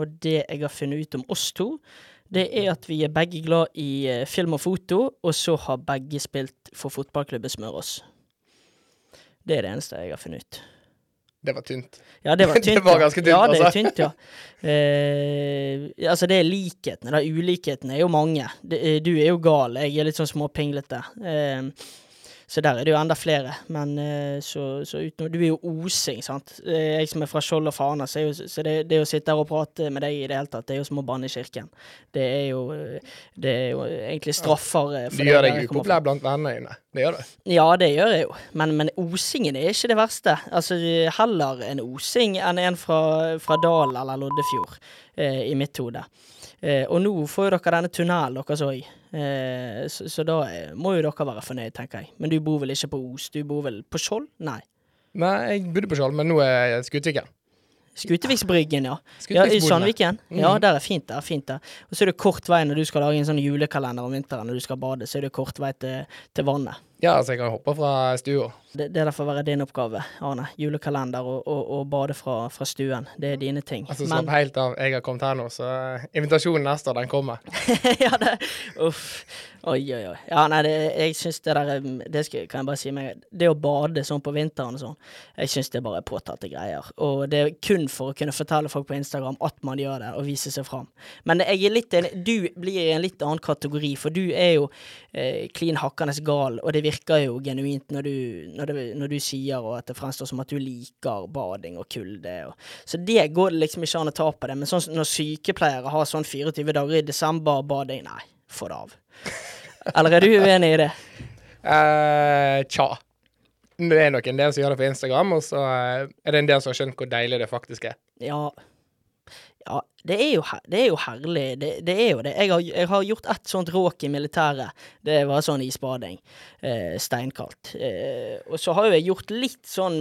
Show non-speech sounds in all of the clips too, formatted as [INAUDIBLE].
Og det jeg har funnet ut om oss to, det er at vi er begge glad i eh, film og foto, og så har begge spilt for fotballklubben Smørås. Det er det eneste jeg har funnet ut. Det var tynt. Ja, det var [LAUGHS] tynt. Det var ganske tynt, Ja, det er altså. tynt, ja. Eh, altså, det er likhetene, da. Ulikhetene er jo mange. Det, eh, du er jo gal, jeg er litt sånn småpinglete. Eh, så der er det jo enda flere. Men eh, så, så utenom Du er jo osing, sant. Eh, Jeg som er fra Skjold og Fana, så, jo, så det, det å sitte her og prate med deg i det hele tatt, det er jo som å banne i kirken. Det er jo, eh, det er jo egentlig straffer Du gjør deg upopulær blant vennene dine. Det gjør du. Ja, det gjør jeg jo, men, men osingen er ikke det verste. Altså, heller en osing enn en fra, fra Dal eller Loddefjord, eh, i mitt hode. Eh, og nå får jo dere denne tunnelen deres òg, eh, så, så da eh, må jo dere være fornøyd, tenker jeg. Men du bor vel ikke på Os, du bor vel på Skjold? Nei. Nei, jeg bodde på Skjold, men nå er jeg Skutviken. Skuteviksbryggen, ja. [LAUGHS] ja. I. Sandviken? Ja, Mhm. der er fint, der er fint der. Og så er det kort vei når du skal lage en sånn julekalender om vinteren når du skal bade, så er det kort vei til, til vannet. Ja, altså, jeg kan hoppe fra stua. Det, det er derfor være din oppgave, Arne. Julekalender og, og, og bade fra, fra stuen. Det er dine ting. Altså, slapp helt av. Jeg har kommet her nå, så eh, invitasjonen neste år, den kommer. [LAUGHS] ja, det Uff. Oi, oi, oi. Ja, nei, det, jeg syns det der Det skal, kan jeg bare si meg Det å bade sånn på vinteren og sånn, jeg syns det er bare påtatte greier. Og det er kun for å kunne fortelle folk på Instagram at man gjør det, og vise seg fram. Men jeg er litt Du blir i en litt annen kategori, for du er jo eh, klin hakkende gal, og det virker jo genuint når du, når, det, når du sier og at det fremstår som at du liker bading og kulde. Og, så det går det liksom ikke an å ta på det. Men sånn når sykepleiere har sånn 24 dager i desember bading, nei, få det av. Eller er du uenig i det? Uh, tja. Det er nok en del som gjør det på Instagram, og så eh, er det en del som har skjønt hvor deilig det faktisk er. Ja. Ja, det er jo, her- det er jo herlig. Det, det er jo det. Jeg har, jeg har gjort ett sånt råk i militæret. Det var sånn isbading. Eh, steinkaldt. Eh, og så har jo jeg gjort litt sånn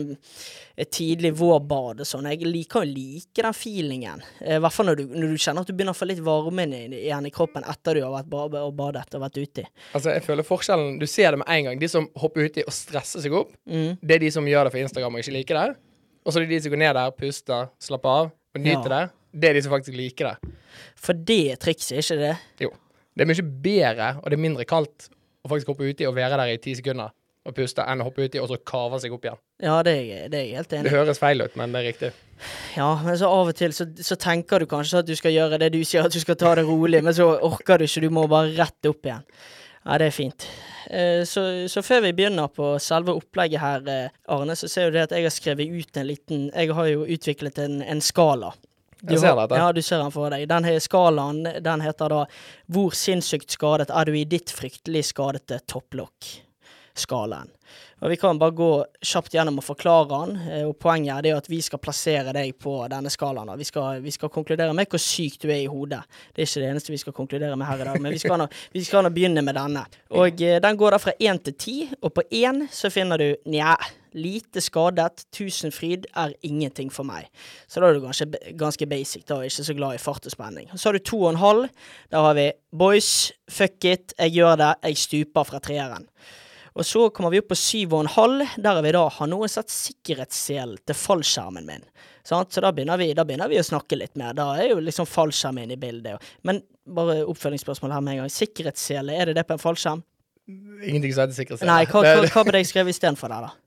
eh, tidlig vårbad og sånn. Jeg liker jo like den feelingen. Eh, hvert fall når du, når du kjenner at du begynner å få litt varme igjen i kroppen etter du har vært ba og badet og vært uti. Altså, jeg føler forskjellen Du ser det med en gang. De som hopper uti og stresser seg opp, Mm. det er de som gjør det for Instagram og ikke liker det. Og så er det de som går ned der, puster, slapper av og nyter Ja. det. Det er de som faktisk liker det. For det er trikset, ikke det? Jo. Det er mye bedre, og det er mindre kaldt, å faktisk hoppe uti og være der i ti sekunder og puste, enn å hoppe uti og så kave seg opp igjen. Ja, det er, det er jeg helt enig i. Det høres feil ut, men det er riktig. Ja, men så av og til så, så tenker du kanskje at du skal gjøre det du sier, at du skal ta det rolig, men så orker du ikke, du må bare rett opp igjen. Ja, det er fint. Eh, så, så før vi begynner på selve opplegget her, eh, Arne, så ser du det at jeg har skrevet ut en liten Jeg har jo utviklet en, en skala. Du Jeg ser dette. Ja, du ser den for deg. Den skalaen den heter da 'Hvor sinnssykt skadet er du i ditt fryktelig skadete topplokk?'-skalaen. Og Vi kan bare gå kjapt gjennom og forklare den. eh, og Poenget er det at vi skal plassere deg på denne skalaen. Vi skal, vi skal konkludere med hvor syk du er i hodet. Det er ikke det eneste vi skal konkludere med her i dag, men vi skal nå, [LAUGHS] vi skal nå begynne med denne. Og eh, Den går da fra én til ti, og på én så finner du nja, lite skadet, tusenfryd er ingenting for meg. Så da er du ganske, ganske basic, da, ikke så glad i fart og spenning. Så har du to og en halv. Der har vi boys, fuck it, jeg gjør det, jeg stuper fra treeren. Og så kommer vi opp på syv og en halv. Der har vi da har noen satt sikkerhetssel til fallskjermen min. Sant? Så da begynner, vi, da begynner vi å snakke litt mer. Da er jo liksom fallskjermen inne i bildet. Men bare oppfølgingsspørsmål her med en gang. Sikkerhetssele, er det det på en fallskjerm? Ingenting som heter sikkerhetssele. Nei, hva, hva, hva ble jeg skrevet istedenfor der, da?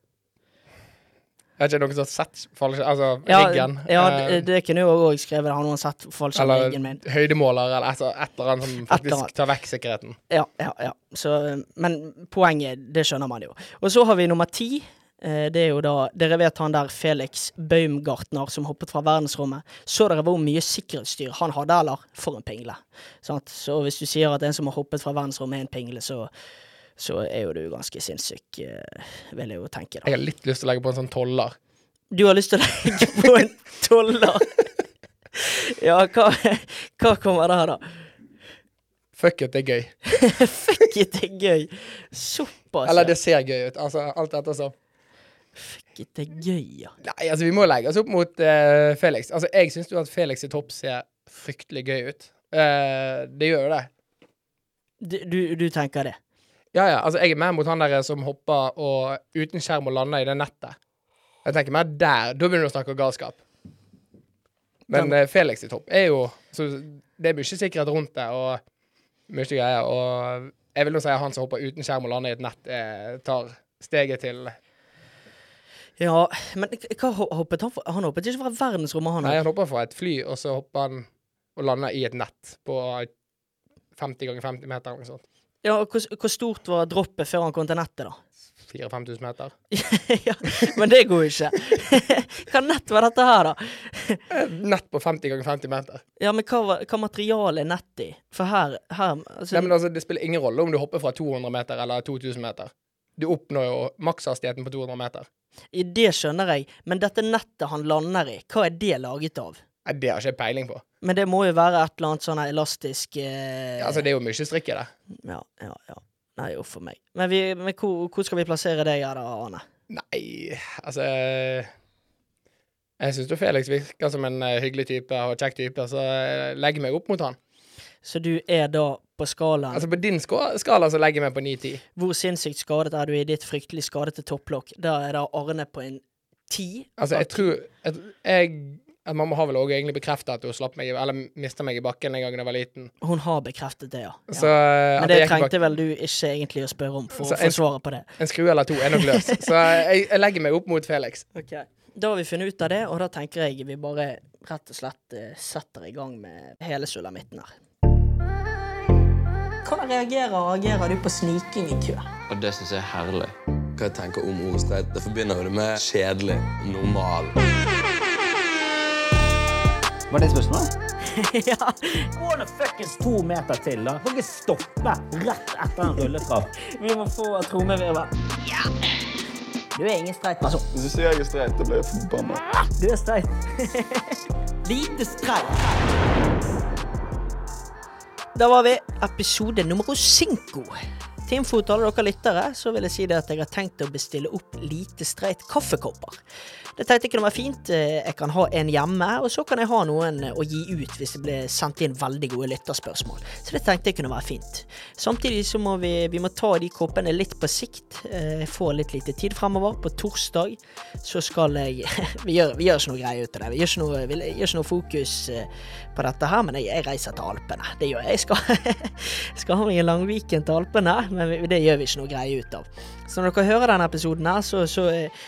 Jeg det ikke noen som har sett fallskjerm Altså Ja, riggen. ja eh, det, det kunne jo òg skrevet. Har noen sett fallskjermriggen min? eller høydemåler, eller et eller annet som faktisk tar vekk sikkerheten. Ja, ja, ja. Så, men poenget, det skjønner man jo. Og så har vi nummer ti. Eh, Det er jo da Dere vet han der Felix Baumgartner som hoppet fra verdensrommet. Så dere hvor mye sikkerhetsstyr han hadde, eller? For en pingle. Sant? Så hvis du sier at en som har hoppet fra verdensrommet er en pingle, så, så er jo du ganske sinnssyk, eh, vil jeg jo tenke, da. Jeg har litt lyst til å legge på en sånn toller. Du har lyst til å legge på en toller? [LAUGHS] Ja, hva, hva kommer der, da? Fuck it, det er gøy. [LAUGHS] Fuck it, det er gøy. Såpass. Eller det ser gøy ut. Altså, alt dette så. Fuck it, det er gøy, ja. Nei, altså, vi må legge oss opp mot uh, Felix. Altså, jeg syns jo at Felix i topp ser fryktelig gøy ut. Uh, det gjør jo det. Du, du, du tenker det? Ja, ja. Altså, jeg er mer mot han der som hopper og uten skjerm og lander i det nettet. Jeg tenker mer der. Da begynner du å snakke galskap. Men eh, Felix i topp er jo så Det er mye sikkerhet rundt det, og mye greier. Og jeg vil nå si at han som hopper uten skjerm og lander i et nett, eh, tar steget til Ja, men hva hoppet han for? Han hoppet ikke fra verdensrommet, han Nei, han hoppa fra et fly, og så hopper han og lander i et nett på 50 ganger 50 meter eller noe sånt. Ja, hvor, hvor stort var droppet før han kom til nettet, da? 4000-5000 meter. [LAUGHS] ja, men det går jo ikke. [LAUGHS] hva nett var dette her, da? Nett på 50 ganger 50 meter. Ja, men hva, hva materiale er nett i? For her, her altså, Nei, men altså, Det spiller ingen rolle om du hopper fra 200 meter eller 2000 meter. Du oppnår jo makshastigheten på 200 meter. Det skjønner jeg, men dette nettet han lander i, hva er det laget av? Nei, Det har ikke jeg peiling på. Men det må jo være et eller annet sånn elastisk eh, Ja, altså, Det er jo mye strikk i det. ja, ja, ja. Nei, uff for meg. Men, vi, men hvor, hvor skal vi plassere deg her, da, Arne? Nei, altså Jeg syns Felix virker som en eh, hyggelig type og kjekk type, så jeg legger meg opp mot han. Så du er da på skalaen Altså På din skala så legger jeg meg på 9-10. Hvor sinnssykt skadet er du i ditt fryktelig skadete topplokk? Da er da Arne på en 10. Altså, jeg tror jeg, jeg at Mamma har vel også egentlig bekrefta at hun slapp meg Eller mista meg i bakken en gang da jeg var liten. Hun har bekreftet det, ja. Så ja. Men det trengte vel du ikke egentlig å spørre om for å få svaret på det. En skrue eller to er nok løs. [LAUGHS] Så jeg, jeg legger meg opp mot Felix. Okay. Da har vi funnet ut av det, og da tenker jeg vi bare rett og slett eh, setter i gang med hele sulamitten her. Hvordan reagerer og agerer du på sniking i kø? Og det syns jeg er herlig. Hva jeg tenker om ordet streit, det forbinder jo det med kjedelig, normal. Var det spørsmålet? [LAUGHS] ja. Gå nå fuckings to meter til, da. Kan ikke stoppe rett etter en rulletrapp. Vi må få trommevirvel. Ja. Du er ingen streit person. Hvis du sier jeg er streit, da blir jeg forbanna. Du er streit. [LAUGHS] Lite streit. Da var vi episode nummer cinco. Info til alle dere lyttere, så vil jeg si det at jeg har tenkt å bestille opp lite streit kaffekopper. Det tenkte jeg kunne være fint. Eh, Jeg kan ha en hjemme, og så kan jeg ha noen å gi ut hvis det blir sendt inn veldig gode lytterspørsmål. Så det tenkte jeg kunne være fint. Samtidig så må vi, vi må ta de koppene litt på sikt. få Jeg får litt lite tid fremover. På torsdag så skal jeg [LAUGHS] Vi gjør, vi gjør ikke noe greie ut av det. Vi gjør ikke noe, vi gjør ikke noe fokus eh, på dette her, men jeg, jeg reiser til Alpene. Det gjør jeg. Jeg skal, [LAUGHS] skal ha meg en lang weekend til Alpene, men det gjør vi ikke noe greie ut av. Så når dere hører denne episoden her, så, så,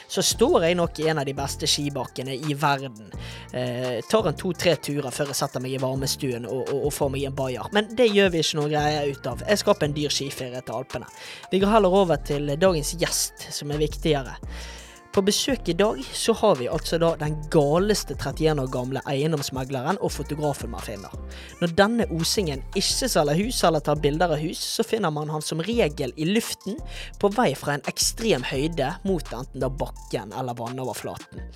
så står jeg nok i en av de beste skibakkene i verden. Eh, tar en to-tre turer før jeg setter meg i varmestuen og, og, og får meg en bayer. Men det gjør vi ikke noe greie ut av. Jeg skaper en dyr skiferie til Alpene. Vi går heller over til dagens gjest, som er viktigere. På besøk i dag så har vi altså da den galeste 31 år gamle eiendomsmegleren og fotografen man finner. Når denne osingen ikke selger hus eller tar bilder av hus, så finner man han som regel i luften på vei fra en ekstrem høyde mot enten da bakken eller vannoverflaten.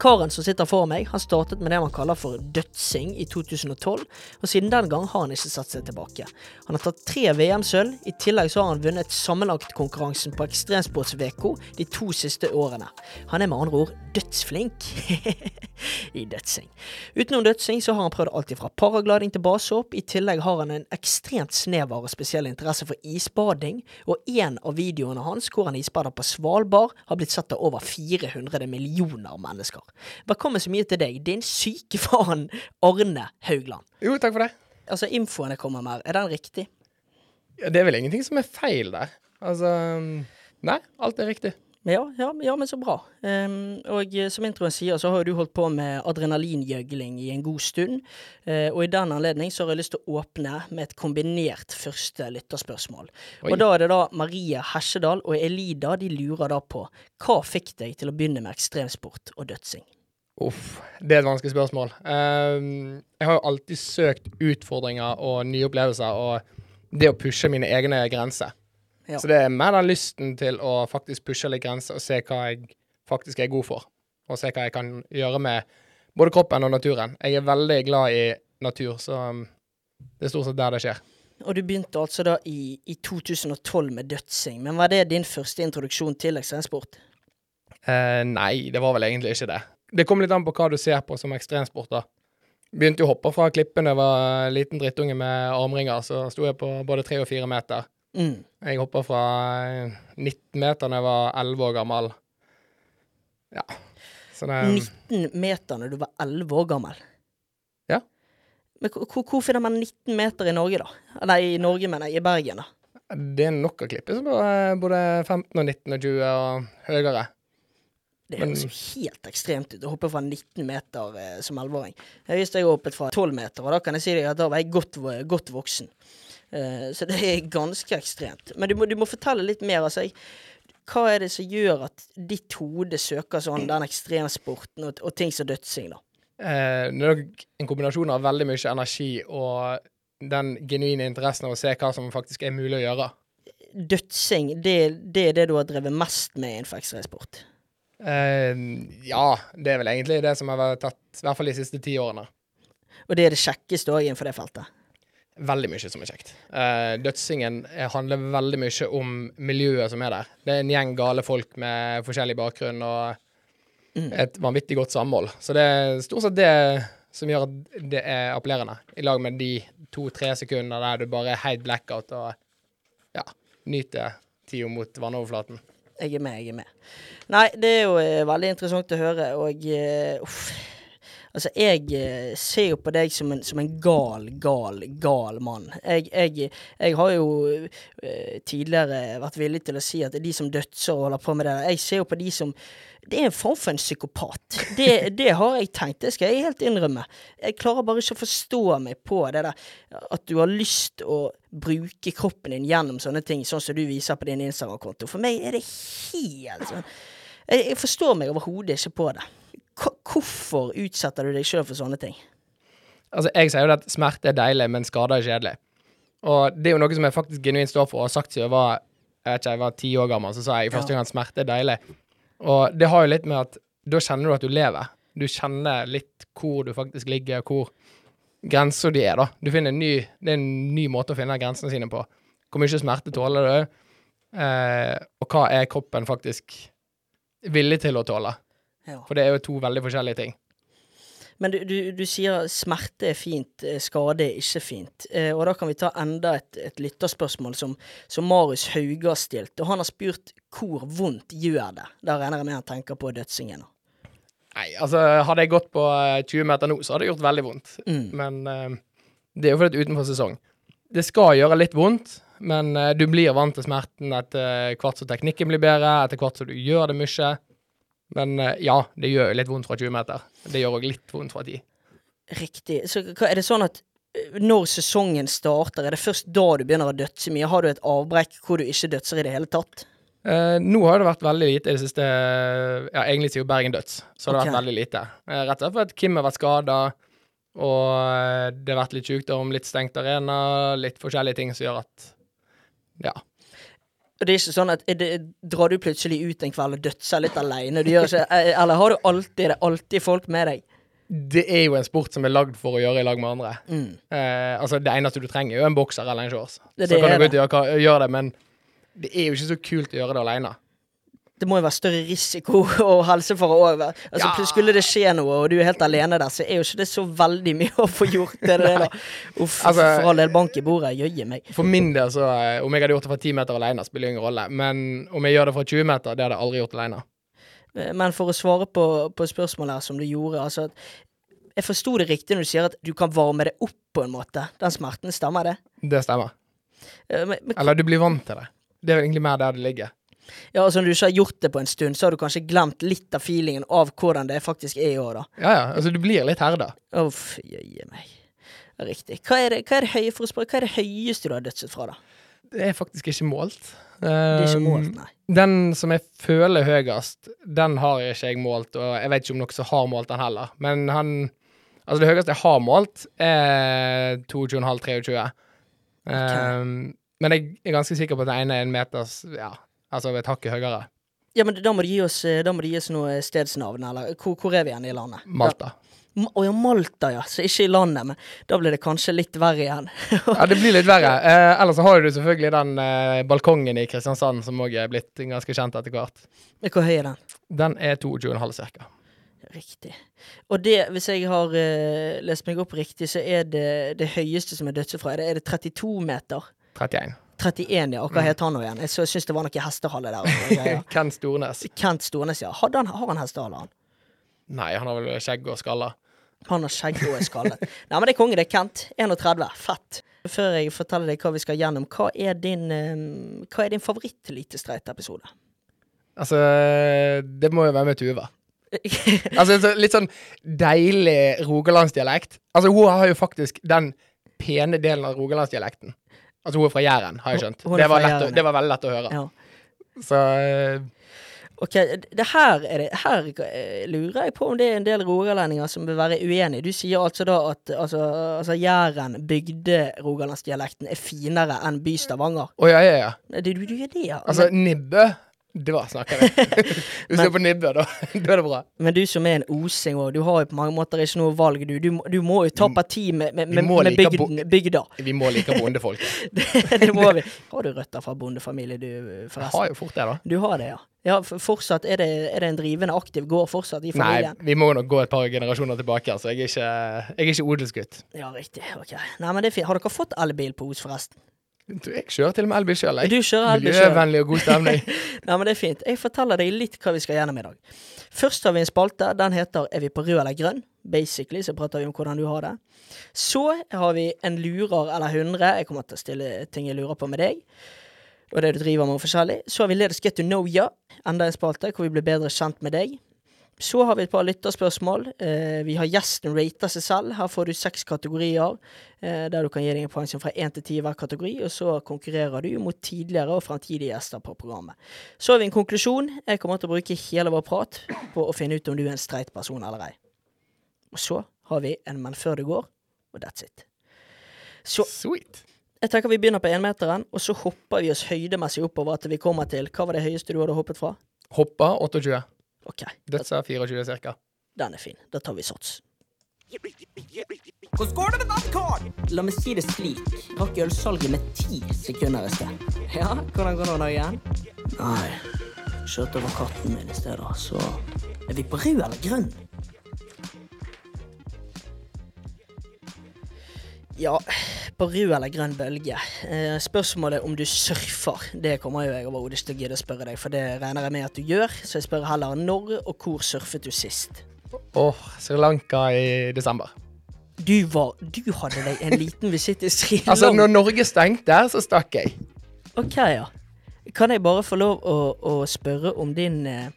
Karen som sitter for meg, han startet med det man kaller for dødsing i 2012, og siden den gang har han ikke satt seg tilbake. Han har tatt tre VM-sølv, i tillegg så har han vunnet sammenlagtkonkurransen på Ekstremsports-VK de to siste årene. Han er med andre ord dødsflink [LAUGHS] i dødsing. Utenom dødsing så har han prøvd alt fra paragliding til basehopp, i tillegg har han en ekstremt snever og spesiell interesse for isbading, og en av videoene hans hvor han isbader på Svalbard, har blitt sett av over 400 millioner mennesker. Velkommen så mye til deg, din syke [LAUGHS] faen Arne Haugland. Jo, takk for det. Altså, infoen jeg kommer med, er den riktig? Ja, det er vel ingenting som er feil der. Altså Nei, alt er riktig. Ja, ja, ja men så bra. Um, og eh, som introen sier, så har du holdt på med adrenalingjøgling i en god stund. Uh, og i den anledning så har jeg lyst til å åpne med et kombinert første lytterspørsmål. Oi. Og da er det da Marie Hesjedal og Elida de lurer da på hva fikk deg til å begynne med ekstremsport og dødsing? Uff, det er et vanskelig spørsmål. Um, jeg har jo alltid søkt utfordringer og nye opplevelser, og det å pushe mine egne grenser. Ja. Så det er mer den lysten til å faktisk pushe litt grenser og se hva jeg faktisk er god for. Og se hva jeg kan gjøre med både kroppen og naturen. Jeg er veldig glad i natur, så um, det er stort sett der det skjer. Og du begynte altså da i, i 2012 med dødsing, men var det din første introduksjon til ekstremsport? Eh, nei, det var vel egentlig ikke det. Det kommer litt an på hva du ser på som ekstremsport, da. Begynte å hoppe fra klippen da jeg var liten drittunge med armringer, så sto jeg på både tre og fire meter. Mm. Jeg hoppa fra eh, 19 meter da jeg var 11 år gammel. Ja. Så det 19 meter når du var 11 år gammel. Men hvor, finner man 19 meter i Norge, da? Nei, i Norge, mener jeg. I Bergen, da. Det er nok å klippe som er både 15 og 19 og 20 og høyere. Det høres jo helt ekstremt ut å hoppe fra 19 meter eh, som 11-åring. Høyest jeg har hoppet fra 12 meter, og da kan jeg si deg at da var jeg godt, godt voksen. Eh, så det er ganske ekstremt. Men du må, du må fortelle litt mer. Altså, jeg, hva er det som gjør at ditt hode søker sånn den ekstremsporten og, og ting som dødsing, da? Eh, det er nok en kombinasjon av veldig mye energi og den genuine interessen av å se hva som faktisk er mulig å gjøre. Dødsing, det, det er det du har drevet mest med innenfor ekstremsport? Eh, ja, det er vel egentlig det som har vært tatt, i hvert fall de siste ti årene. Og det er det kjekkeste òg innenfor det feltet? Veldig mye som er kjekt. Uh, dødsingen eh, handler veldig mye om miljøet som er der. Det er en gjeng gale folk med forskjellig bakgrunn og et vanvittig godt samhold. Så det er stort sett det som gjør at det er appellerende, i lag med de to-tre sekunder der du bare er helt blackout og ja, nyter tida mot vannoverflaten. Jeg er med, jeg er med. Nei, det er jo eh, veldig interessant å høre, og uh, uff. Altså, jeg eh, ser jo på deg som en, som en gal, gal, gal mann. Jeg, jeg, jeg har jo eh, tidligere vært villig til å si at de som dødser og holder på med det der, jeg ser jo på de som det er en form for en psykopat. Det, det har jeg tenkt, det skal jeg helt innrømme. Jeg klarer bare ikke å forstå meg på det der at du har lyst å bruke kroppen din gjennom sånne ting, sånn som du viser på din Instagram-konto. For meg er det helt sånn Jeg, jeg forstår meg overhodet ikke på det. Hvorfor utsetter du deg sjøl for sånne ting? Altså, jeg sier jo at smerte er deilig, men skader er kjedelig. Og det er jo noe som jeg faktisk genuint står for og har sagt siden jeg var jeg vet ikke, jeg var ti år gammel, så sa jeg første gang at smerte er deilig. Og det har jo litt med at da kjenner du at du lever. Du kjenner litt hvor du faktisk ligger, og hvor grensa di er, da. Du finner en ny, det er en ny måte å finne grensene sine på. Hvor mye smerte tåler du, eh, og hva er kroppen faktisk villig til å tåle? Ja. For det er jo to veldig forskjellige ting. Men du, du, du sier smerte er fint, eh, skade er ikke fint. Eh, og da kan vi ta enda et, et lytterspørsmål som, som Marius har stilt. Og han har spurt hvor vondt gjør det? Da regner jeg med han tenker på dødsingen. Nei, altså hadde jeg gått på eh, 20 meter nå, så hadde det gjort veldig vondt. Mm. Men eh, det er jo fordi det er utenfor sesong. Det skal gjøre litt vondt, men eh, du blir vant til smerten etter hvert som teknikken blir bedre, etter hvert som du gjør det mye. Men eh, ja, det gjør jo litt vondt fra 20 meter. Det gjør òg litt vondt fra 10. Riktig. Så er det sånn at eh, når sesongen starter, er det først da du begynner å dødse mye? Har du et avbrekk hvor du ikke dødser i det hele tatt? Eh, nå har det vært veldig lite i det siste Ja, egentlig siden Bergen Døds, så har det Ok. vært veldig lite. Eh, rett og slett fordi Kim har vært skada, og eh, det har vært litt sykdom, litt stengt arena, litt forskjellige ting som gjør at Ja. Og det er ikke sånn at er det, Drar du plutselig ut en kveld og dødser litt alene? Ikke, eh, eller har du alltid, det alltid folk med deg? Det er jo en sport som er lagd for å gjøre i lag med andre. Mm. Eh, altså Det eneste du trenger, er jo en bokser eller en shorts. Det- så kan du gå ut og gjøre, gjøre det, men det er jo ikke så kult å gjøre det alene. Det må jo være større risiko [LAUGHS] og helsefare òg. Altså, Ja. Skulle det skje noe, og du er helt alene der, så er jo ikke det så veldig mye å få gjort. Det, det, da. Uff, Altså- for all del, bank i bordet. Jøye meg. For min del, så eh, om jeg hadde gjort det fra 10 meter alene, spiller ingen rolle. Men om jeg gjør det fra 20 meter, det hadde jeg aldri gjort alene. Eh, Men for å svare på, på spørsmålet her som du gjorde, altså Jeg forsto det riktig når du sier at du kan varme det opp på en måte. Den smerten, stemmer det? Det stemmer. Eh, Men, men, Eller du blir vant til det. Det er egentlig mer der det ligger. Ja, altså Når du ikke har gjort det på en stund, så har du kanskje glemt litt av feelingen av hvordan det faktisk er i år, da. Ja, ja. Altså, du blir litt herda. Uff, jøye meg. Riktig. Hva er det, hva er det høye spørre, hva er det høyeste du har dødset fra, da? Det er faktisk ikke målt. Det er ikke Um, målt, nei. Den som jeg føler høyest, den har jeg ikke jeg målt, og jeg vet ikke om noen som har målt den heller. Men han Altså, det høyeste jeg har målt, er 22,5-23. Um, men jeg er ganske sikker på at den ene er en meters Ja, altså et hakk høyere. Ja, men da må det gi oss, eh, da må det gi oss noe stedsnavn, eller hvor, hvor er vi igjen i landet? Malta. Å oh, ja, Malta, ja. Så ikke i landet, men da blir det kanskje litt verre igjen. [LAUGHS] Ja, det blir litt verre. Eh, ellers så har du selvfølgelig den eh, balkongen i Kristiansand som òg er blitt ganske kjent etter hvert. Men Hvor høy er den? Den er 22,5 cirka. Riktig. Og det, hvis jeg har uh, lest meg opp riktig, så er det det høyeste som er dødsfra. det, er det 32 meter? 31. 31, ja. Og Mm. hva het han nå igjen? Jeg syns det var noe hestehale der. og noe greier. [LAUGHS] Ken Stornes. Kent Stornes, ja. Hadde han, har han hestehale, han? Nei, han har vel skjegg og skaller. Han har skjegg og er skallet. [LAUGHS] Nei, men det er konge. Det er Kent. 31. Fett. Før jeg forteller deg hva vi skal gjennom, hva er din, eh, hva er din favoritt-Lite-streit-episode? Altså, det må jo være med Tuva. [LAUGHS] Altså, litt sånn deilig rogalandsdialekt. Altså, hun har jo faktisk den pene delen av rogalandsdialekten. Altså, hun er fra Jæren, har jeg skjønt. Er Det var, å, det var veldig lett å høre. ja. Så eh, Ok, det her, er det, her eh, lurer jeg på om det er en del rogalendinger som vil være uenig. Du sier altså da at altså, altså Jæren, bygde-rogalandsdialekten, er finere enn by-Stavanger. Å ja, ja, ja. Du, du, du gjør det, ja. Altså, Nibbø Da snakker vi. Hvis [LAUGHS] du er på Nibbø, da, [LAUGHS] da er det bra. Men du som er en osing òg, du har jo på mange måter ikke noe valg. Du, du, du må jo ta parti med, med, med, med like bygden, bygda. Vi må like bondefolk. [LAUGHS] Det, det må vi. Har du røtter fra bondefamilie, du, Jeg har jo fort det, da. Du har det, ja. ja fortsatt er det, er det en drivende aktiv gård fortsatt i familien? Nei, vi må nok gå et par generasjoner tilbake. Altså. Jeg er ikke, jeg er ikke odelsgutt. Ja, riktig. Ok. Nei, men det er fint. Har dere fått elbil på Os, forresten? Du, Jeg kjører til og med elbil sjøl. Miljøvennlig og god stemning. [LAUGHS] Nei, men det er fint. Jeg forteller deg litt hva vi skal gjennom i dag. Først har vi en spalte. Den heter Er vi på rød eller grønn? Basically så prater vi om hvordan du har det. Så har vi en lurer eller hundre. Jeg kommer til å stille ting jeg lurer på med deg. Og det du driver med forskjellig. Så har vi Let us get to know ya. Enda en spalte hvor vi blir bedre kjent med deg. Så har vi et par lytterspørsmål. Eh, vi har gjesten rater seg selv. Her får du seks kategorier, eh, der du kan gi deg en poeng fra én til ti i hver kategori. Og så konkurrerer du mot tidligere og fremtidige gjester på programmet. Så har vi en konklusjon. Jeg kommer til å bruke hele vår prat på å finne ut om du er en streit person eller ei. Og så har vi en Men før du går, og that's it. Så Sweet. jeg tenker vi begynner på énmeteren, og så hopper vi oss høydemessig oppover til vi kommer til Hva var det høyeste du hadde hoppet fra? Hoppa 28. OK, Dødsa 24 cirka. den er fin. Da tar vi sats. Hvordan går det med Navcard? La meg si det slik. Rakk ølsalget med ti sekunder i sted. Ja, hvordan går det nå igjen? Nei, kjørte over katten min i stedet, så Er vi på rød eller grønn? Ja, på rød eller grønn bølge. Eh, spørsmålet om du surfer, det kommer jo jeg overhodet ikke til å gidde å spørre deg, for det regner jeg med at du gjør, så jeg spør heller når og hvor surfet du sist? Åh, Sri Lanka i desember. Du var Du hadde deg en liten visitt i Sri Lanka. [LAUGHS] Altså, når Norge stengte, så stakk jeg. Ok, ja. Kan jeg bare få lov å, å spørre om din eh,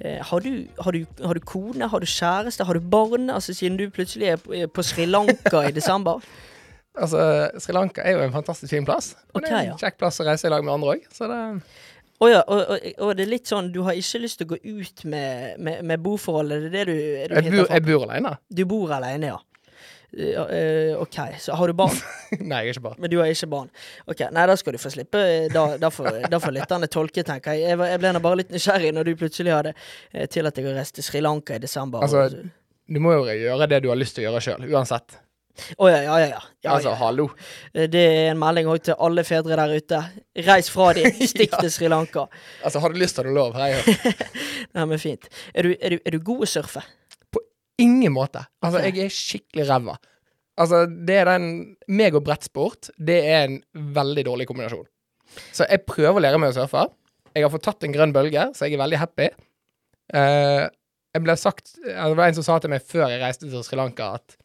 har, du, har, du, har du kone, har du kjæreste, har du barn? Altså Siden du plutselig er på, Sri Lanka i desember. [LAUGHS] Altså, Sri Lanka er jo en fantastisk fin plass. Men det er en kjekk plass å reise i lag med andre òg. Det Oh, ja, og, og, og det er litt sånn du har ikke lyst til å gå ut med, med, med boforholdet? Det er det du, er du Jeg bor, jeg bor alene. Du bor alene, ja. Eh, eh, OK, så har du barn? [LAUGHS] Nei, jeg er ikke barn. Men du har ikke barn. Ok, Nei, da skal du få slippe. Da, da får, da får lytterne tolke, tenker jeg. Jeg, jeg ble nå bare litt nysgjerrig når du plutselig hadde Til tillatt deg å reise til Sri Lanka i desember. Altså, Du må jo gjøre det du har lyst til å gjøre sjøl, uansett. Å ja, ja, ja. ja. ja, altså, hallo. Eh, Det er en melding også til alle fedre der ute. Reis fra [LAUGHS] de, stikk til Sri Lanka. Altså, har du lyst, har du lov. Hei. [LAUGHS] Nei, men fint. Er du, er du, er du god å surfe? Ingen måte. Altså, jeg er skikkelig ræva. Altså, det er den Meg og brettsport, det er en veldig dårlig kombinasjon. Så jeg prøver å lære meg å surfe. Jeg har fått tatt en grønn bølge, så jeg er veldig happy. Uh, jeg ble sagt Det var en som sa til meg før jeg reiste til Sri Lanka, at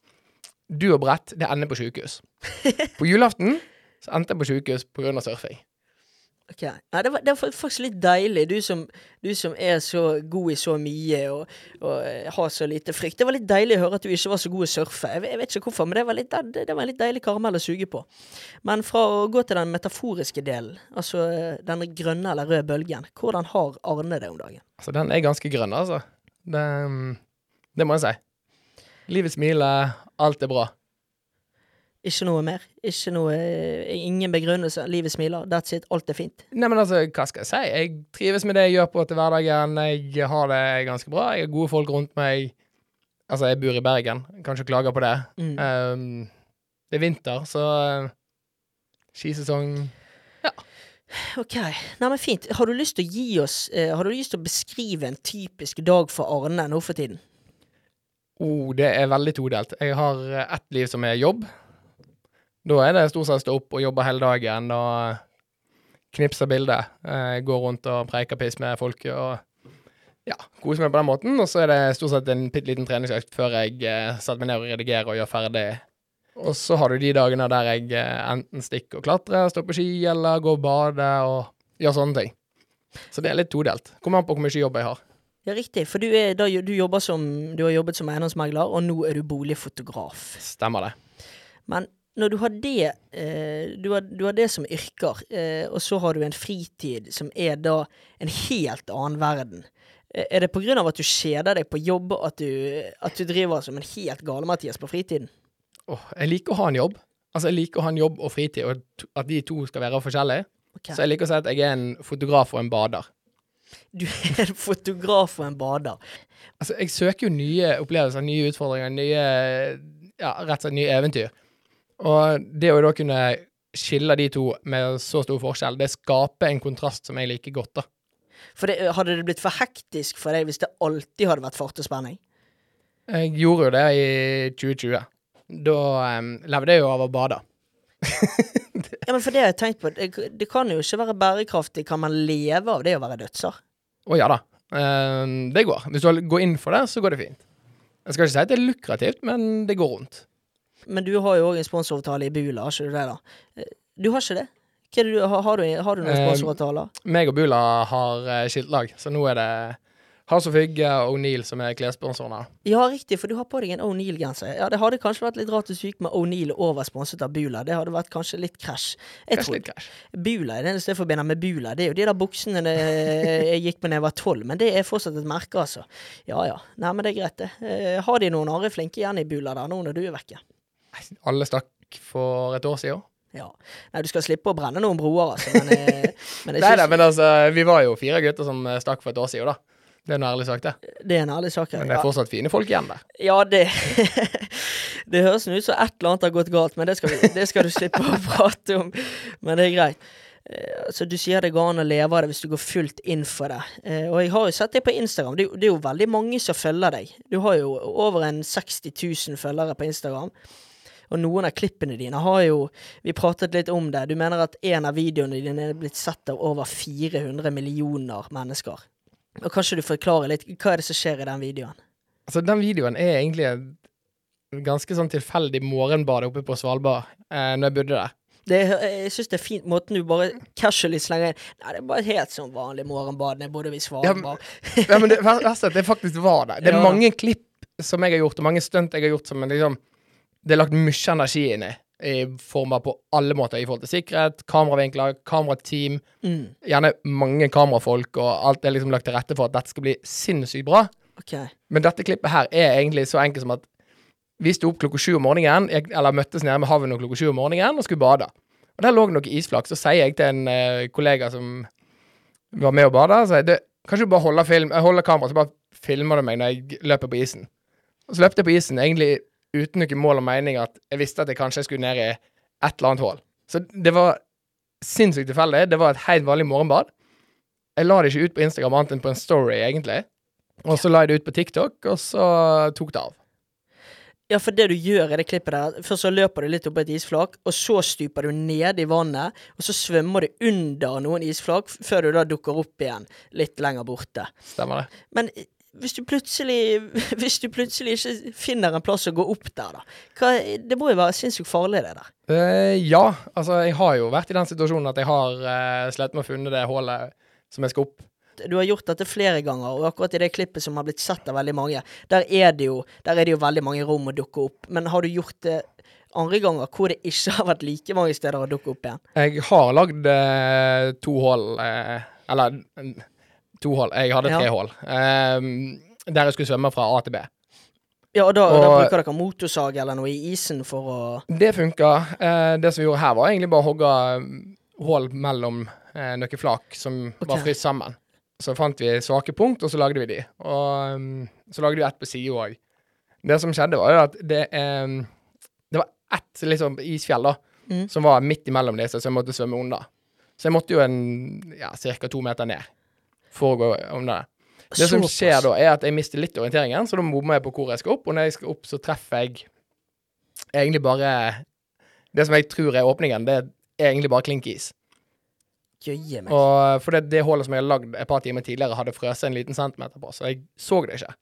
du og brett, det ender på sjukehus. [LAUGHS] På julaften så endte jeg på sjukehus pga. surfing. Ok. Nei, det, var, det var faktisk litt deilig, du som, du som er så god i så mye og, og eh, har så lite frykt. Det var litt deilig å høre at du ikke var så god i å surfe. Jeg, jeg vet ikke hvorfor, men det var, litt, det, det var en litt deilig karamell å suge på. Men fra å gå til den metaforiske delen, altså eh, den grønne eller røde bølgen, hvordan har Arne det om dagen? Altså, den er ganske grønn, altså. Det, det må jeg si. Livet smiler, alt er bra. Ikke noe mer? Ikke noe eh, Ingen begrunnelse? Livet smiler? That's it? Alt er fint? Nei, men altså, hva skal jeg si? Jeg trives med det jeg gjør på til hverdagen. Jeg har det ganske bra. Jeg har gode folk rundt meg. Altså, jeg bor i Bergen. Jeg kan ikke klage på det. Mm. Um, det er vinter, så uh, skisesong Ok, Nei, men fint. Har du lyst til å gi oss uh, Har du lyst til å beskrive en typisk dag for Arne nå for tiden? Oh, det er veldig todelt. Jeg har eh, ett liv som er jobb. Da er det stort sett stå opp og jobbe hele dagen og knipse bilder. Eh, gå rundt og preike piss med folk og ja, kose meg på den måten. Og så er det stort sett en bitte liten treningsøkt før jeg eh, setter meg ned og redigerer og gjør ferdig. Og så har du de dagene der jeg eh, enten stikker og klatrer, står på ski, eller går og bader og gjør sånne ting. Så det er litt todelt. Kommer an på hvor mye jobb jeg har. Ja, riktig. For du, er, da, du, som, du har jobbet som eiendomsmegler, og nå er du boligfotograf. Stemmer det. Men når du har det, eh, du, har, du har det som yrker, eh, og så har du en fritid som er da en helt annen verden. Eh, Er det av at du kjeder deg på jobb, at du, at du driver som en helt gale-Mathias på fritiden? Åh, jeg liker å ha en jobb. Altså, jeg liker å ha en jobb og fritid, og at de to skal være forskjellige. Okay. Så jeg liker å si at jeg er en fotograf og en bader. Du er en fotograf og en bader. Altså, jeg søker jo nye opplevelser, nye utfordringer, nye Ja, rett og slett nye eventyr. Og det å da kunne skille de to med så stor forskjell, det skaper en kontrast som jeg liker godt, da. For det, hadde det blitt for hektisk for deg hvis det alltid hadde vært fart og spenning? Jeg gjorde jo det i 2020. Da um, levde jeg jo av å bade. [LAUGHS] Ja, men for det har jeg tenkt på. Det, det kan jo ikke være bærekraftig. Kan man leve av det å være dødser? Å ja da. Um, det går. Hvis du går inn for det, så går det fint. Jeg skal ikke si at det er lukrativt, men det går rundt. Men du har jo òg en sponsoravtale i Bula, har ikke du det, da? Eh, Du har ikke det? Du, har, du, har du noen Eh, sponsoravtaler? Meg og Bula har uh, skiltlag, så nå er det House of Hygge og O'Neill som er klessponsorene. Ja, riktig, for du har på deg en O'Neill-genser. Ja, Det hadde kanskje vært litt rart hvis du gikk med O'Neill oversponset av Bula. Det hadde vært kanskje litt krasj. Kanskje litt krasj. Bula er det eneste jeg forbinder med Bula. Det er jo de der buksene jeg gikk med da jeg var tolv, men det er fortsatt et merke, altså. Ja ja. Nei, men det er greit, det. Eh, har de noen andre flinke igjen i Bula der, nå når du er vekke? Alle stakk for et år siden. Ja. Nei, du skal slippe å brenne noen broer, altså, men, eh, [LAUGHS] men Nei da, men altså, vi var jo fire gutter som eh, stakk for et år siden, da. Det er en ærlig sak, det. det er en ærlig sak. Men det er fortsatt fine folk igjen der. Ja, det [LAUGHS] Det høres ut som et eller annet har gått galt, men det skal, vi, det skal du slippe å [LAUGHS] prate om. Men det er greit. Eh, Så du sier det går an å leve av det hvis du går fullt inn for det. Og jeg har jo sett det på Instagram. Det er jo veldig mange som følger deg. Du har jo over en 60 000 følgere på Instagram. Og noen av klippene dine har jo Vi pratet litt om det. Du mener at en av videoene dine er blitt sett av over 400 millioner mennesker. Og Kanskje du forklarer litt Hva er det som skjer i den videoen? Altså, den videoen er egentlig et ganske sånn tilfeldig morgenbad oppe på Svalbard, eh, når jeg bodde der. Det, jeg syns det er fint måten du bare casually slenger inn Nei, det er bare helt sånn vanlig morgenbad jeg bodde ved Svalbard. Ja, men det verste er at det faktisk var det. Det er [LAUGHS] Ja. mange klipp som jeg har gjort, og mange stunt jeg har gjort som en liksom Det er lagt mye energi inn i. I form av på alle måter i forhold til sikkerhet, kameravinkler, kamerateam. Mm, Gjerne mange kamerafolk, og alt er liksom lagt til rette for at dette skal bli sinnssykt bra. Okay. Men dette klippet her er egentlig så enkelt som at vi sto opp klokka sju om morgenen, eller møttes nede med havnen klokka sju om morgenen og skulle bade. Og der lå det noe isflak. Så sier jeg til en uh, kollega som var med og bada, så jeg, kan du bare holde, film, jeg holder kamera, så bare filmer du meg når jeg løper på isen. Og så løpte jeg på isen, egentlig uten noe mål og mening at jeg visste at jeg kanskje skulle ned i et eller annet hull. Så det var sinnssykt tilfeldig. Det var et helt vanlig morgenbad. Jeg la det ikke ut på Instagram annet enn på en story, egentlig. Og så la jeg det ut på TikTok, og så tok det av. Ja, for det du gjør i det klippet der Først så løper du litt opp et isflak, og så stuper du ned i vannet, og så svømmer du under noen isflak før du da dukker opp igjen litt lenger borte. Stemmer det? Men hvis du plutselig [LAUGHS] Hvis du plutselig ikke finner en plass å gå opp der, da hva, Det må jo være sinnssykt farlig, det der. Uh, ja, altså jeg har jo vært i den situasjonen at jeg har uh, med å funne det hullet som jeg skal opp. Du har gjort dette flere ganger, og akkurat i det klippet som har blitt sett av veldig mange, der er det jo, der er det jo veldig mange rom å dukke opp. Men har du gjort det andre ganger hvor det ikke har vært like mange steder å dukke opp igjen? Jeg har lagd uh, to hull, eller to hull. Jeg hadde tre Ja. hull. Um, der jeg skulle svømme fra A til B. Ja, og da, da bruker dere motorsag eller noe i isen for å Det funka. Uh, det som vi gjorde her, var egentlig bare å hogge mm, hull mellom uh, noen flak som var Ok. fryst sammen. Så fant vi svake punkt, og så lagde vi de. Og um, så lagde vi ett på sida òg. Det som skjedde, var jo at det um, Det var ett liksom isfjell, da, Mm. som var midt imellom disse, så jeg måtte svømme under. Så jeg måtte jo en ja, ca. to meter ned for å gå om det. Det som skjer da, er at jeg mister litt orienteringen, så da bommer jeg på hvor jeg skal opp. Og når jeg skal opp, så treffer jeg egentlig bare Det som jeg tror er åpningen, det er egentlig bare klinkis. Og for det, det hullet som jeg har lagd et par timer tidligere, hadde frøst en liten centimeter på, så jeg så det ikke.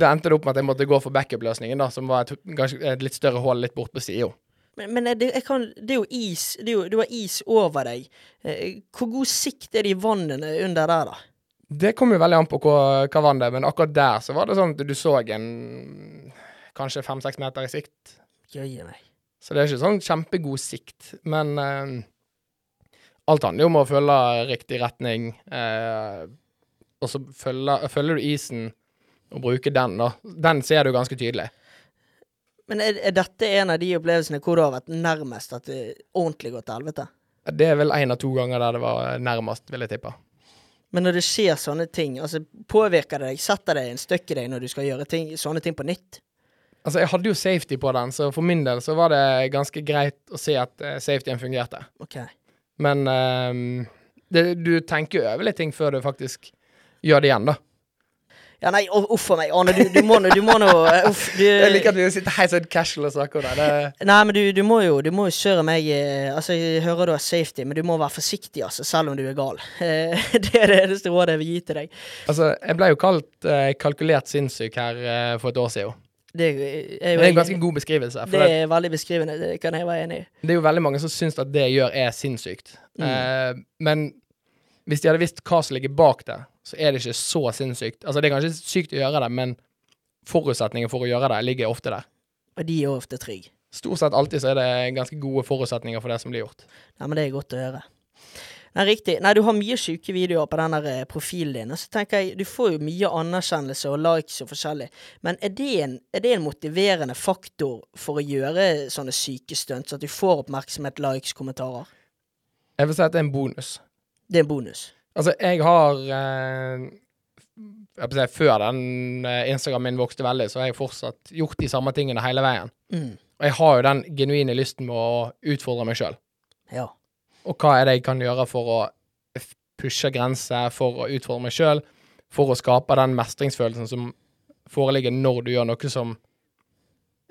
Det endte det opp med at jeg måtte gå for backup-løsningen, da, som var et, et litt større hull litt bort på sida. Men, men det, kan, det er jo is det er jo, Du har is over deg. Eh, Hvor god sikt er det i vannene under der, da? Det kom jo veldig an på hva, hva vann det er, men akkurat der så var det sånn at du så en kanskje fem-seks meter i sikt. Jøye meg. Så det er ikke sånn kjempegod sikt. Men eh, alt handler jo om å følge riktig retning. Eh, og så følger, følger du isen og bruker den, da. Den ser du ganske tydelig. Men er, er dette en av de opplevelsene hvor du har vært nærmest at det ordentlig går til helvete? Det er vel én av to ganger der det var nærmest, vil jeg tippe. Men når det skjer sånne ting, altså påvirker det deg? Setter det en støkk i deg når du skal gjøre ting, sånne ting på nytt? Altså, jeg hadde jo safety på den, så for min del så var det ganske greit å se at eh, safetyen fungerte. OK. Men um, det, du tenker jo over litt ting før du faktisk gjør det igjen, da. Ja, nei, uff a meg, Arne. Du, du må nå Du må nå eh, Uff. Du, [LAUGHS] Jeg liker at vi sitter helt sånn casual og snakker om det. Nei, men du, du må jo Du må jo søren meg eh, Altså, jeg hører du har safety, men du må være forsiktig, altså, selv om du er gal. [LAUGHS] Eh, det er det eneste rådet jeg vil gi til deg. Altså, jeg ble jo kalt eh, kalkulert sinnssyk her eh, for et år siden. Det er, er Det jo er en ganske god beskrivelse. Det er veldig beskrivende, det kan jeg være enig i. det er jo veldig mange som syns at det jeg gjør, er sinnssykt. Eh, men hvis de hadde visst hva som ligger bak det, så er det ikke så sinnssykt. Altså, det er kanskje sykt å gjøre det, men forutsetningen for å gjøre det ligger ofte der. Og de er ofte trygge. Stort sett alltid så er det ganske gode forutsetninger for det som blir gjort. Nei, men det er godt å høre. Nei, riktig. Nei, du har mye sjuke videoer på den eh, profilen din. Og så tenker jeg, du får jo mye anerkjennelse og likes og forskjellig. Men er det en, er det en motiverende faktor for å gjøre sånne syke stunts? At du får oppmerksomhet, likes, kommentarer? Jeg vil si at det er en bonus. Det er en bonus. Altså, jeg har eh, jeg si, Før den eh, Instagram min vokste veldig, så har jeg fortsatt gjort de samme tingene hele veien. Mm. Og jeg har jo den genuine lysten med å utfordre meg sjøl. Ja. Og hva er det jeg kan gjøre for å pushe grenser, for å utfordre meg sjøl, for å skape den mestringsfølelsen som foreligger når du gjør noe som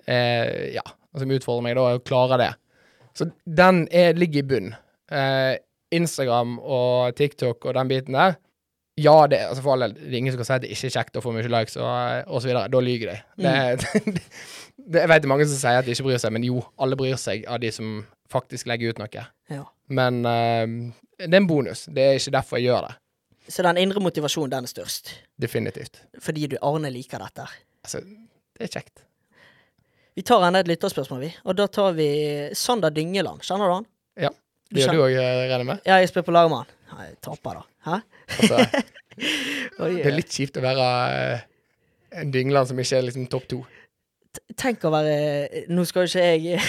eh, Ja, som utfordrer meg, da, og klarer det. Så den er, ligger i bunn. Eh, Instagram og TikTok og den biten der Ja, det, altså for alle, det er ingen som kan si at det ikke er kjekt å få mye likes og, og så videre. Da lyver de. Det, [LAUGHS] det, jeg vet det er mange som sier at de ikke bryr seg, men jo, alle bryr seg av de som faktisk legger ut noe. ja. Men uh, det er en bonus. Det er ikke derfor jeg gjør det. Så den indre motivasjonen, den er størst. Definitivt. Fordi du Arne liker dette. Altså, det er kjekt. Vi tar enda et lytterspørsmål, vi. Og da tar vi Sander Dyngeland. Kjenner du han? Ja. Det gjør du òg, regner jeg med? Ja, jeg spiller på lag med han. Jeg taper, da. Hæ? Altså, [LAUGHS] det er litt kjipt å være eh, en dyngland som ikke er liksom topp to. Tenk å være [LAUGHS] Nå skal ikke jeg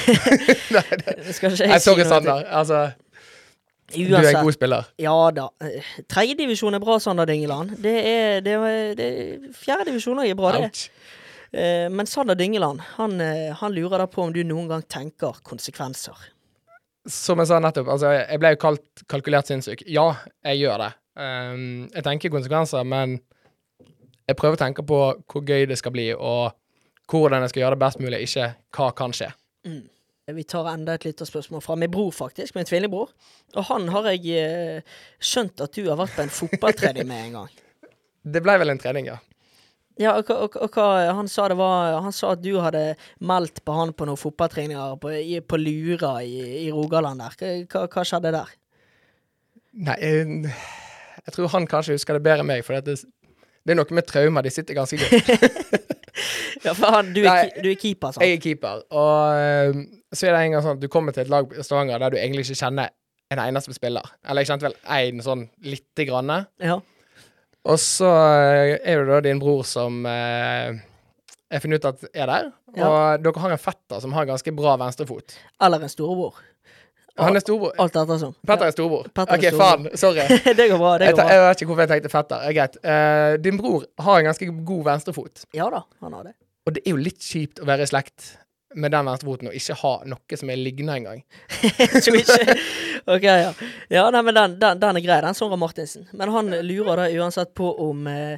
Nei, det- skal ikke jeg Nei, sorry, Sander. Altså, du er en god spiller. Ja da. Tredjedivisjon er bra, Sander Dyngeland. Det er, det er, det er Fjerdedivisjon òg er bra, det. Eh, Men Sander Dyngeland, han, eh, han lurer da på om du noen gang tenker konsekvenser. Som jeg sa nettopp, altså, jeg ble jo kalt kalkulert sinnssyk. Ja, jeg gjør det. Um, jeg tenker konsekvenser, men jeg prøver å tenke på hvor gøy det skal bli, og hvordan jeg skal gjøre det best mulig, ikke hva kan skje. Vi tar enda et lite spørsmål fra min bror, faktisk. Min tvillingbror. Og han har jeg eh, skjønt at du har vært på en fotballtrening med en gang. [LAUGHS] Det ble vel en trening, ja. Ja, og, og, og hva han sa det var Han sa at du hadde meldt på han på noen fotballtreninger på, på Lura i, i Rogaland der. Hva, hva, skjedde der? Nei, jeg, jeg tror han kanskje husker det bedre enn meg, for det, det er noe med traumer. De sitter ganske godt. [LAUGHS] Ja, for han, du, er, Nei. du er keeper, sant? Jeg er keeper, og eh, så er det en gang sånn at du kommer til et lag i Stavanger der du egentlig ikke kjenner en eneste spiller. Eller jeg kjente vel én sånn lite grann. Ja. Og så eh, er det da din bror som eh, jeg finner ut at er der. Og dere har en fetter som har ganske bra venstrefot. Eller en storebror. Han er storbror. Alt ettersom. Petter er storbror. Petter er OK, faen. Sorry. [LAUGHS] det går bra. det Jeg, går bra. jeg vet ikke hvorfor jeg tenkte fetter. Er greit. Uh, din bror har en ganske god venstrefot. Ja da, han har det. Og det er jo litt kjipt å være i slekt med den venstrefoten og ikke ha noe som er liggende engang. [LAUGHS] OK, ja. Ja, nei, men den, den, den er grei, den Sondre Martinsen. Men han lurer da uansett på om eh,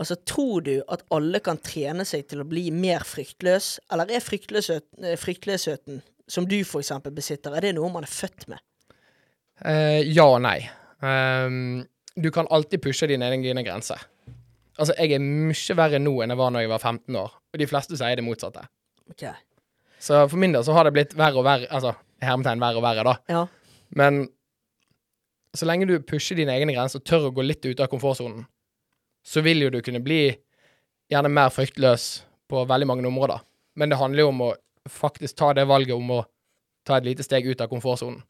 Altså, tror du at alle kan trene seg til å bli mer fryktløs, eller er eh, fryktløsheten som du for eksempel besitter, er det noe man er født med? Eh, ja og nei. Um, du kan alltid pushe dine egne grenser. Altså, jeg er mye verre nå enn jeg var når jeg var 15 år, og de fleste sier det motsatte. Ok. Så for min del så har det blitt verre og verre, altså hermetegn verre og verre, da. Ja. Men så lenge du pusher dine egne grenser og tør å gå litt ut av komfortsonen, så vil jo du kunne bli gjerne mer fryktløs på veldig mange områder. Men det handler jo om å faktisk ta det valget om å ta et lite steg ut av komfortsonen.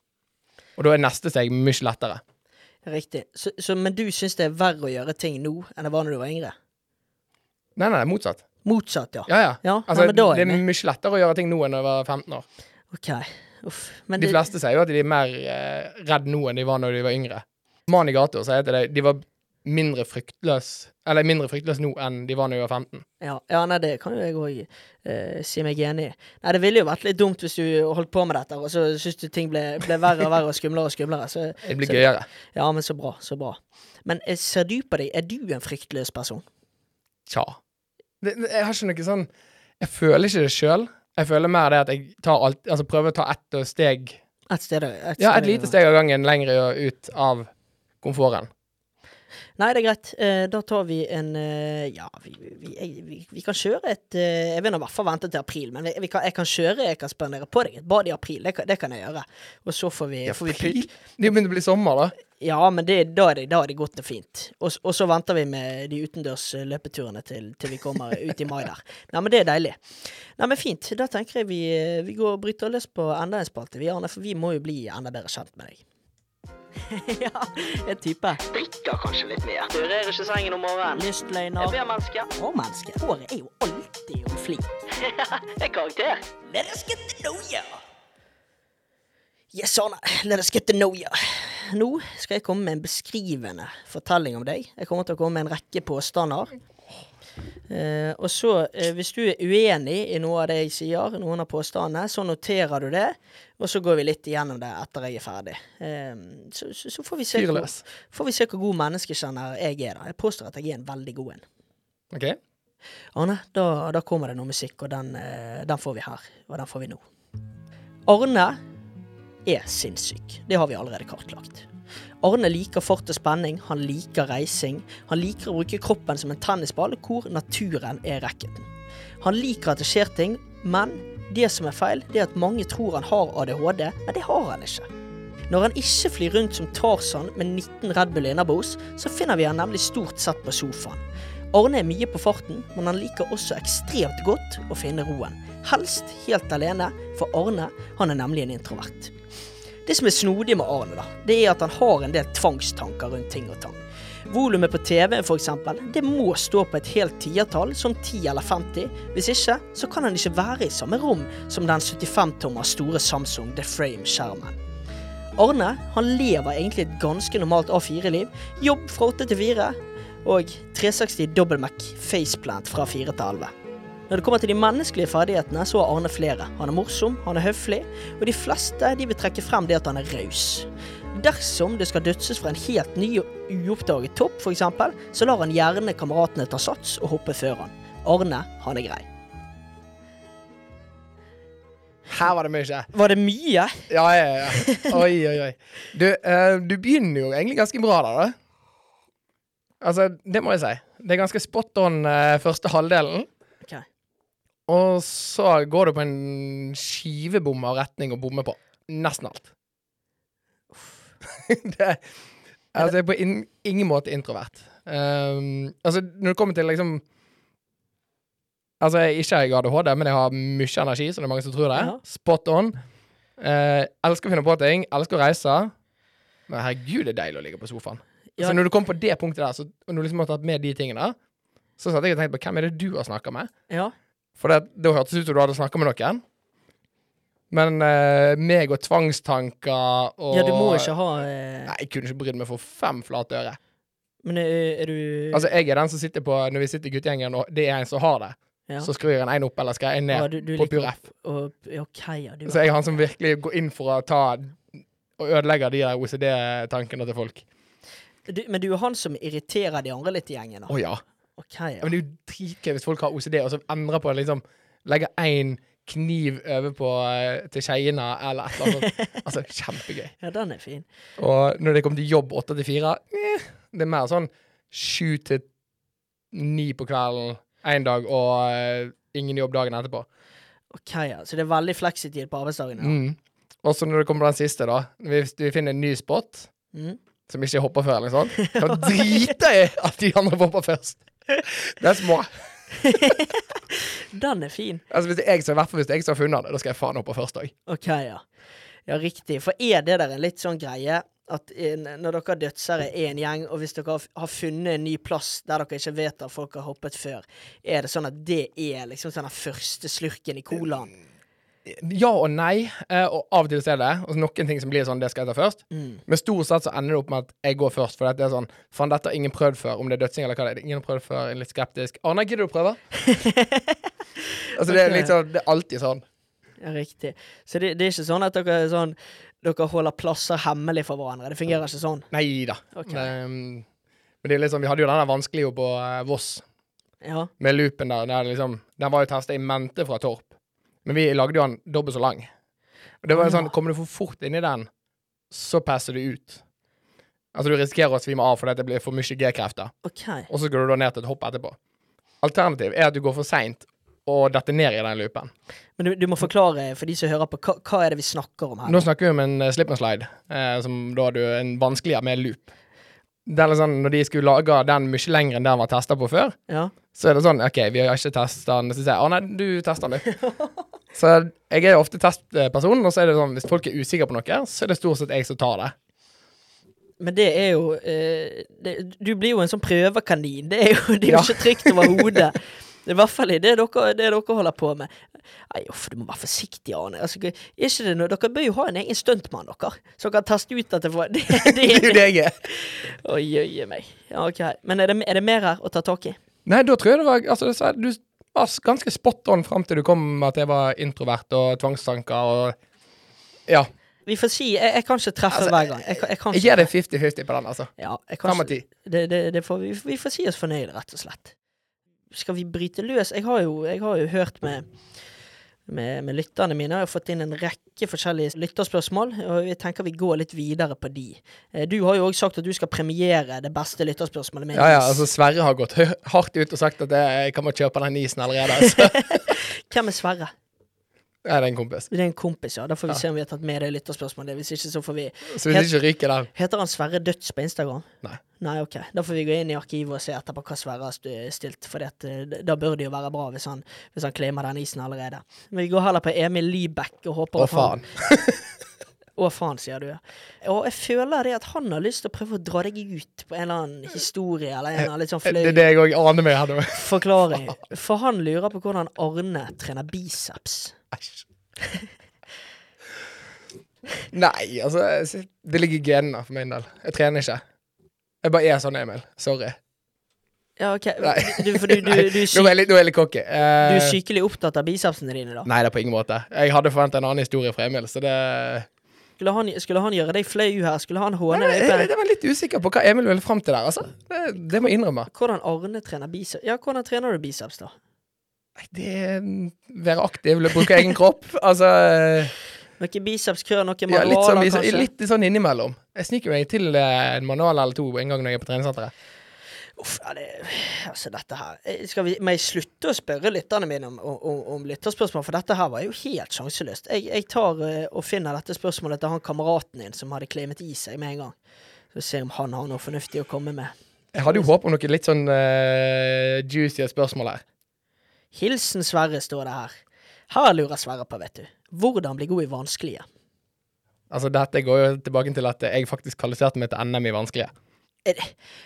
Og da er neste steg mye lettere. Riktig. Så, så, men du syns det er verre å gjøre ting nå enn det var når du var yngre? Nei, nei, motsatt. Motsatt, ja. Ja, ja. Ja, Altså, nei, er det er mye lettere å gjøre ting nå enn over jeg var 15 år. OK. Uff. Men De det, fleste sier jo at de er mer eh, redd nå enn de var når de var yngre. Gata sier til deg de var mindre fryktløs Eller mindre fryktløs nå enn de var når de var 15. ja, ja, nei, det kan jo jeg òg eh, si meg enig i. Nei, det ville jo vært litt dumt hvis du holdt på med dette, og så syns du ting ble, ble verre og verre og skumlere og skumlere. Så, Det blir så- gøyere. Ja, men så bra. Så bra. Men eh, ser du på deg, er du en fryktløs person? Tja. Det, det, jeg har ikke noe sånn Jeg føler ikke det sjøl. Jeg føler mer det at jeg tar alt, altså prøver å ta ett steg Et sted, et Ja, et lite steg av gangen lenger ut av komforten. Nei, det er greit. Eh, da tar vi en eh, Ja, vi, vi, vi, vi kan kjøre et eh, Jeg vil i hvert fall vente til april, men vi, vi kan, jeg kan kjøre Jeg kan spandere på deg et bad i april. Det kan, det kan jeg gjøre. Og så får vi, får vi April? put- Det er jo begynt å bli sommer, da. Ja, men det, da, er det, da er det godt og fint. Og, og så venter vi med de utendørs eh, løpeturene til, til vi kommer ut i mai der. [LAUGHS] Nei, men det er deilig. Nei, men fint. Da tenker jeg vi, eh, vi går og bryter løs på enda en spalte, vi, Arne, for vi må jo bli enda bedre kjent med deg. [LAUGHS] ja, en type. Drikker kanskje litt mer. Du rører ikke sengen om morgenen. Lystløgner. Jeg blir menneske. Og menneske. Håret er jo alltid om fli. [LAUGHS] er karakter. Let us get to know you. Yes, Arne. Let us get to know ya. Nå skal jeg komme med en beskrivende fortelling om deg. Jeg kommer til å komme med en rekke påstander. Uh, og så, uh, hvis du er uenig i noe av det jeg sier, noen av påstandene, så noterer du det, og så går vi litt igjennom det etter jeg er ferdig. Uh, så, så, så får vi, se hvor, får vi se hvor god menneskekjenner jeg er, da. Jeg påstår at jeg er en veldig god en. OK? Arne, da, da kommer det noe musikk, og den, den får vi her. Og den får vi nå. Arne er sinnssyk. Det har vi allerede kartlagt. Arne liker fart og spenning, han liker reising. Han liker å bruke kroppen som en tennisball hvor naturen er racketen. Han liker at det skjer ting, men det som er feil, det er at mange tror han har ADHD, men det har han ikke. Når han ikke flyr rundt som Tarzan med 19 Red Bull innabords, så finner vi han nemlig stort sett på sofaen. Arne er mye på farten, men han liker også ekstremt godt å finne roen. Helst helt alene, for Arne han er nemlig en introvert. Det som er snodig med Arne, da, det er at han har en del tvangstanker rundt ting og tang. Volumet på TV for eksempel, det må stå på et helt tiertall, som 10 eller 50. Hvis ikke, så kan han ikke være i samme rom som den 75-tommer store Samsung The Frame-skjermen. Arne han lever egentlig et ganske normalt A4-liv. Jobb fra 8 til 4, og 360 dobbel Mac faceplant fra 4 til 11. Når det kommer til de menneskelige ferdighetene, så er Arne flere. Han er morsom, han er høflig, og de fleste de vil trekke frem det at han er raus. Dersom det skal dødses fra en helt ny og uoppdaget topp, f.eks., så lar han gjerne kameratene ta sats og hoppe før han. Arne, han er grei. Her var det mye. Var det mye? Ja, ja, ja. Oi, oi, oi. Du, uh, du begynner jo egentlig ganske bra der, da. Altså, det må jeg si. Det er ganske spot on uh, første halvdelen. Og så går du på en skivebom av retning og bommer på nesten alt. [LAUGHS] det, altså, jeg er på in ingen måte introvert. Um, altså, når det kommer til liksom Altså, jeg ikke har ADHD, men jeg har mye energi, som det er mange som tror det. Ja. Spot on. Uh, elsker å finne på ting. Elsker å reise. Men herregud, det er deilig å ligge på sofaen. Ja. Så når du kom på det punktet der, så, og du liksom har tatt med de tingene, så satt jeg og tenkte på hvem er det du har snakka med? Ja. For det, det hørtes ut som du hadde snakka med noen. Men eh, meg og tvangstanker og ja, du må ikke ha eh, Nei, jeg kunne ikke brydd meg for fem flate øre. Men er, er du Altså, jeg er den som sitter på Når vi sitter i guttegjengen, og det er en som har det, ja. så skrur jeg en en opp eller skal jeg en ned Ja, du, du på liker- pur F. og, ja, ja. Du, Så jeg er han som virkelig går inn for å ta og ødelegge de der OCD-tankene til folk. men du er han som irriterer de andre litt i gjengen? Å oh, ja. OK, ja. Men det er jo dritgøy hvis folk har OCD, og så endrer på liksom Legger én kniv over på eh, til skeiene, eller et eller annet sånt. Altså, [LAUGHS] kjempegøy. Ja, den er fin. Og når det kommer til jobb åtte til fire, eh, det er mer sånn sju til ni på kvelden én dag, og eh, ingen jobb dagen etterpå. Ok, ja. Så det er veldig fleksitid på arbeidsdagen. Ja. Mm. Og så når det kommer til den siste, da. Hvis du finner en ny spot Mm. som ikke hopper før, eller noe sånt, [LAUGHS] da driter jeg at de andre hopper først. Det er små. Den er fin. Altså, hvis jeg, fall hvis jeg som har funnet det, da skal jeg faen opp på første òg. Ok, ja. Ja, riktig. For er det der en litt sånn greie at når dere dødsere er en gjeng, og hvis dere har, har funnet en ny plass der dere ikke vet at folk har hoppet før, er det sånn at det er liksom sånn den første slurken i colaen? Ja og nei, eh, og av og til så er det. Og så noen ting som blir sånn, det skal jeg ta først. Mm. Men stort sett så ender det opp med at jeg går først, for det er sånn Faen, dette har ingen prøvd før, om det er dødsing eller hva det er. Ingen har prøvd før, jeg er litt skeptisk. Arne, gidder du å prøve? [LAUGHS] altså, det er liksom Det er alltid sånn. Ja, riktig. Så det, det er ikke sånn at dere er sånn dere holder plasser hemmelig for hverandre. Det fungerer ikke sånn. Nei da. Ok. Men, men det er sånn Vi hadde jo den vanskelige på eh, Voss, Ja. med loopen der. der liksom, den var jo testa i mente fra Torp. Men vi lagde jo den dobbelt så lang. Og det var jo sånn Kommer du for fort inn i den, så passer du ut. Altså Du risikerer å svime av fordi det blir for mye G-krefter. OK. Og så går du da ned til et hopp etterpå. Alternativ er at du går for seint og detter ned i den loopen. Men du, du må forklare for de som hører på, hva, hva er det vi snakker om her? Nå snakker vi om en eh, slip and slide, eh, som da er en vanskeligere med loop. Det er litt sånn, Når de skulle lage den mye lenger enn den var testa på før, Ja. så er det sånn OK, vi har ikke testa den. Så sier jeg å nei, du tester den, du. [LAUGHS] så jeg er jo ofte testperson, og så er det sånn hvis folk er usikre på noe, så er det stort sett jeg som tar det. Men det er jo eh, det, Du blir jo en sånn prøvekanin. Det er jo, det er jo Ja. ikke trygt overhodet. [LAUGHS] I hvert fall i det dere, det dere holder på med. Nei, uff, du må være forsiktig, Arne. Altså, ikke det noe, dere bør jo ha en egen stuntmann, dere. Som kan teste ut at det var [LAUGHS] det, [LAUGHS] det, Det er jo det jeg er. Å, jøye meg. Ja, ok. Men er det, er det mer her å ta tak i? Nei, da tror jeg det var Altså, du var ganske spot on fram til du kom med at jeg var introvert og tvangstanker og Ja. Vi får si Jeg, jeg kan ikke treffe Altså, hver gang. Jeg, jeg Jeg gir deg 50-50 på den, altså. Ja, Fem av ti. det, det, det får, vi, vi får si oss fornøyd, rett og slett. Skal vi bryte løs? Jeg har jo, har jo hørt med, med, med lytterne mine. Jeg har fått inn en rekke forskjellige lytterspørsmål, og jeg tenker vi går litt videre på de. Eh, Du har jo òg sagt at du skal premiere det beste lytterspørsmålet med Ja, ja, altså Sverre har gått hardt ut og sagt at jeg, kan bare kjøpe den isen allerede. [LAUGHS] Altså. Hvem er Sverre? Ja, det er en kompis. Det er en kompis, ja. Da får vi Ja. se om vi har tatt med det lytterspørsmålet. Hvis ikke, så får vi Så hvis ikke ryker den Heter han Sverre Døds på Instagram? Nei. Nei, ok. Da får vi gå inn i arkivet og se etterpå hva Sverre har stilt, for da bør det jo være bra hvis han, hvis han claimer den isen allerede. Men vi går heller på Emil Lybekk og håper Å, at han faen. [LAUGHS] Å, faen, sier du. Og jeg føler det at han har lyst til å prøve å dra deg ut på en eller annen historie eller en eller annen litt sånn fløy Det er det jeg òg aner meg her nå. forklaring. [LAUGHS] For han lurer på hvordan Arne trener biceps. Æsj. Nei, altså Det ligger i genene for min del. Jeg trener ikke. Jeg bare er sånn, Emil. Sorry. Ja, OK. Du, for du, du, Nei, du, er nå er jeg litt, nå er jeg litt cocky. du Eh, er sykelig opptatt av bicepsene dine, da. Nei, det er på ingen måte. Jeg hadde forventa en annen historie fra Emil, så det Skulle han, skulle han gjøre deg flau her? Skulle han håne deg jeg, jeg var litt usikker på hva Emil ville fram til der, altså. Det, det må jeg innrømme. Hvordan Arne trener biceps? Ja, hvordan trener du biceps, da? Nei, Det er Være aktiv, bruke egen kropp. Altså Noe bicepskrør, noe ja, manualer, litt, sånn, kanskje? litt sånn innimellom. Jeg sniker meg til eh, en manual eller to en gang når jeg er på treningssenteret. Uff, ja, det, altså dette her Eh, Skal vi, Må jeg slutte å spørre lytterne mine om, om, om lytterspørsmål, for dette her var jo helt sjanseløst. Jeg, jeg tar eh, og finner dette spørsmålet til han kameraten din som hadde klemet i seg med en gang. Så se om han har noe fornuftig å komme med. Jeg hadde jo håp om noe litt sånn uh, juicy spørsmål her. Hilsen Sverre, står det her. Her lurer Sverre på, vet du. Hvordan bli god i vanskelige? Altså, dette går jo tilbake til at jeg faktisk kvalifiserte meg til NM i vanskelige.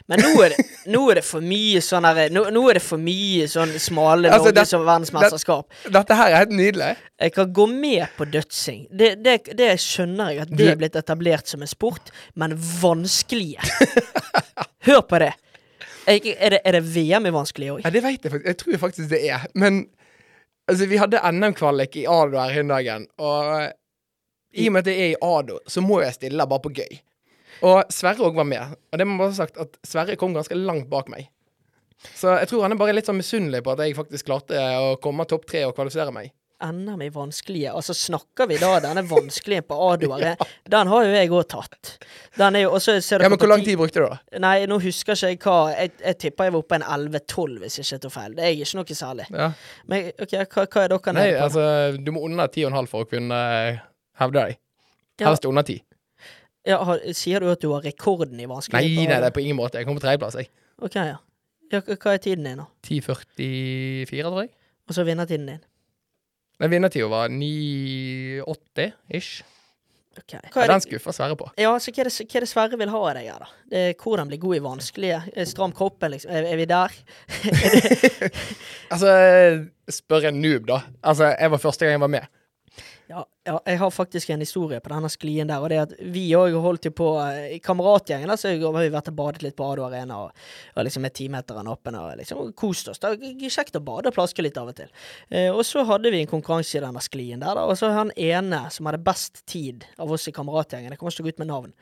Men nå er, det, nå er det for mye sånn her nå, nå er det for mye sånn smale Altså, det- som verdensmesterskap. Dette her er helt nydelig. Jeg kan gå med på dødsing. Det, det, det skjønner jeg at det er blitt etablert som en sport, men vanskelige Hør på det. Jeg, er, det er det VM i vanskelige òg? Ja, det vet jeg faktisk. Jeg tror faktisk det er. Men altså, vi hadde NM-kvalik i Ado her hin dagen, og i og med at jeg er i Ado, så må jeg stille bare på gøy. Og Sverre òg var med. Og det må bare sagt at Sverre kom ganske langt bak meg. Så jeg tror han er bare litt sånn misunnelig på at jeg faktisk klarte å komme topp tre og kvalifisere meg. NM i vanskelige Altså, snakker vi da denne vanskelige på Adoer? [LAUGHS] Den har jo jeg òg tatt. Den er jo også Ja, men hvor lang tid brukte du, da? Nei, nå husker ikke jeg hva Jeg, jeg tipper jeg var oppe en 11-12, hvis jeg ikke tar feil. Det er ikke noe særlig. Ja. Men OK, hva, hva er dere Nei, nede på? altså, du må under 10,5 for å kunne eh, hevde deg. Ja. Helst under 10. Ja, har, sier du at du har rekorden i vanskelig? Nei, nei, det er på ingen måte. Jeg kom på tredjeplass, jeg. OK, ja. ja. hva- Hva er tiden din, da? 10,44, tror jeg. Og så vinnertiden din? Den vinnertida var 9,80-ish. Okay. Er den skuffa Sverre på. ja, så hva er, det, hva er det Sverre vil ha av deg her, da? Det er hvordan bli god i vanskelige? Eh, Stram kroppen, liksom. Er, er vi der? [LAUGHS] [LAUGHS] Altså, spør en noob, da. Altså, jeg var første gang jeg var med. Ja, ja, jeg har faktisk en historie på denne sklien der, og det er at vi òg holdt jo på eh, I kameratgjengen så har vi vært og badet litt på Ado Arena og, og liksom med timeteren åpen og liksom kost oss. Det er kjekt å bade og plaske litt av og til. Eh, og så hadde vi en konkurranse i denne sklien der, da, og så han ene som hadde best tid av oss i kameratgjengen, jeg kommer ikke til å gå ut med navn,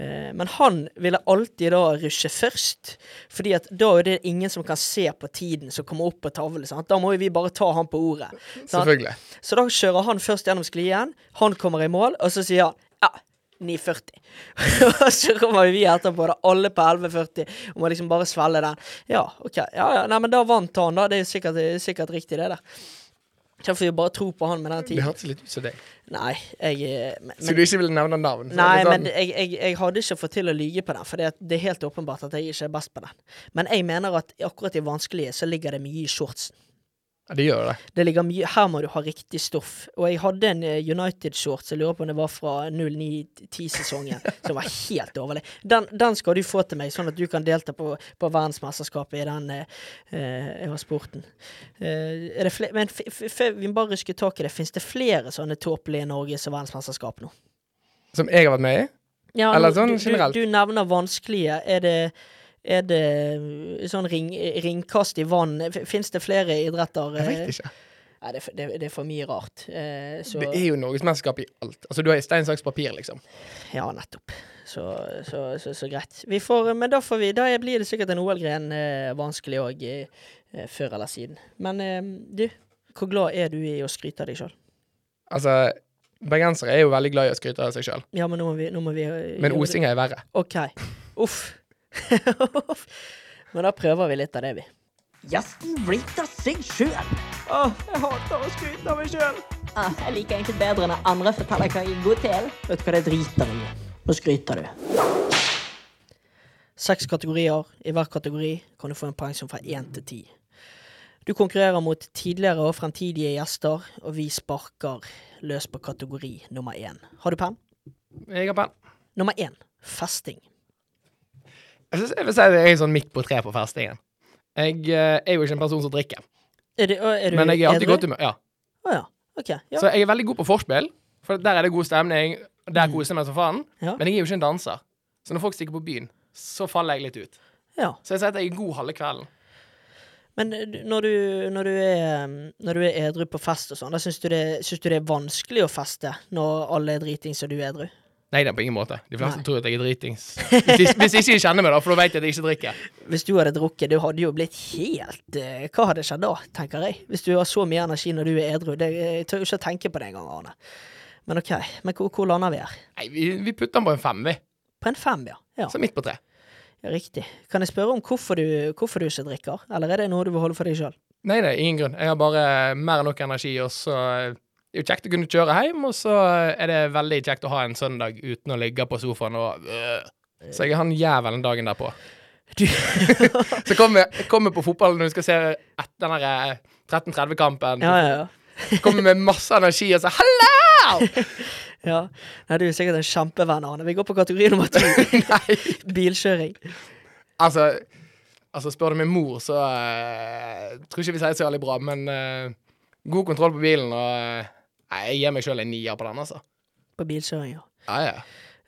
eh, men han ville alltid da rushe først, fordi at da er det ingen som kan se på tiden som kommer opp på tavlen. sant? Da må jo vi bare ta han på ordet. sant? Selvfølgelig. Så da kjører han først gjennom sklien, han kommer i mål, og så sier han ja, 9,40. [LAUGHS] og så kommer vi etterpå, da, alle på 11,40, og må liksom bare svelge den. Ja, OK. Ja, ja, nei, men da vant han, da. Det er sikkert, er sikkert riktig, det der. Så får vi bare tro på han med den tiden. Det hørtes litt ut som deg. Nei, jeg eh, men, Så du ikke ville nevne navn? Nei, men jeg, jeg, jeg hadde ikke fått til å lyge på den, for det, det er helt åpenbart at jeg ikke er best på den. Men jeg mener at akkurat i vanskelige så ligger det mye i shortsen. Ja, det gjør det. Det ligger mye Her må du ha riktig stoff. Og jeg hadde en eh, United-shorts, jeg lurer på om det var fra 09-10-sesongen, [LAUGHS] som var helt dårlig. Den, den skal du få til meg, sånn at du kan delta på, på verdensmesterskapet i den eh, sporten. Uh, er det flere Men vi må bare ruske tak i det, fins det flere sånne tåpelige Norges- og verdensmesterskap nå? Som jeg har vært med i? Ja, Eller sånn du, generelt? Du, du nevner vanskelige. Er det er det eh, sånn ring, ringkast i vann? Fins det flere idretter? Jeg eh, vet ikke. Nei, det, det, det er for mye rart. Eh, så Det er jo norgesmesterskap i alt. Altså, du har stein, saks, papir, liksom. Ja, nettopp. Så, så, så, så greit. Vi får, men da, får vi, da blir det sikkert en OL-gren eh, vanskelig òg, eh, før eller siden. Men eh, du, hvor glad er du i å skryte av deg sjøl? Altså, bergensere er jo veldig glad i å skryte av seg sjøl, Ja, men nå må vi, nå må vi eh, men osinger er verre. OK. Uff. [LAUGHS] men da prøver vi litt av det, vi. Gjesten vriter av seg sjøl. Åh, jeg hater å skryte av meg sjøl. Ah, jeg liker egentlig bedre når andre forteller hva jeg er god til. Vet du hva det driter jeg i? Nå skryter du. Seks kategorier. I hver kategori kan du få en poengsum fra én til ti. Du konkurrerer mot tidligere og fremtidige gjester, og vi sparker løs på kategori nummer én. Har du penn? Jeg har penn. Nummer én festing. Jeg, synes, jeg vil si jeg er sånn midt på tre på festingen. Jeg eh, er jo ikke en person som drikker, Er, du, er du men jeg er alltid i godt humør. Ja. Oh, ja. Okay, Ja. Så jeg er veldig god på forspill, for der er det god stemning. Der koser jeg meg som faen. Ja. Men jeg er jo ikke en danser. Så når folk stikker på byen, så faller jeg litt ut. ja. Så jeg sier at jeg er god halve kvelden. Men eh, når du, når du er um, Når du er edru på fest og sånn, da syns du, det- syns du det er vanskelig å feste når alle er dritings og du er edru? Nei, det er på ingen måte. De fleste Nei. tror at jeg er dritings. Hvis, hvis ikke de kjenner meg, da, for da vet jeg at jeg ikke drikker. Hvis du hadde drukket, du hadde jo blitt helt uh, Hva hadde skjedd da, tenker jeg? Hvis du har så mye energi når du er edru. Det, jeg tør jo ikke å tenke på det engang, Arne. Men OK. Men hvor, hvor lander vi her? Nei, vi, vi putter den på en fem, vi. På en fem, ja. ja. Så midt på tre. ja riktig. Kan jeg spørre om hvorfor du, hvorfor du ikke drikker? Eller er det noe du vil holde for deg sjøl? Nei, det er ingen grunn. Jeg har bare mer enn nok energi, og så eh, det er jo kjekt å kunne kjøre hjem, og så er det veldig kjekt å ha en søndag uten å ligge på sofaen og øh. Så jeg er han jævelen dagen derpå. [LAUGHS] Så kommer jeg kommer på fotball når vi skal se etter den der eh, 13.30-kampen. Ja, ja, ja. Kommer med masse energi og så Hallo! [LAUGHS] ja. Nei, du er sikkert en kjempevenn, Arne. Vi går på kategori nummer to. [LAUGHS] Bilkjøring. Altså, altså spør du min mor, så uh, tror ikke vi sier så veldig bra, men uh, god kontroll på bilen og eh, Nei, jeg gir meg sjøl en nier på den, altså. På bilkjøring, ja. Ja, ja.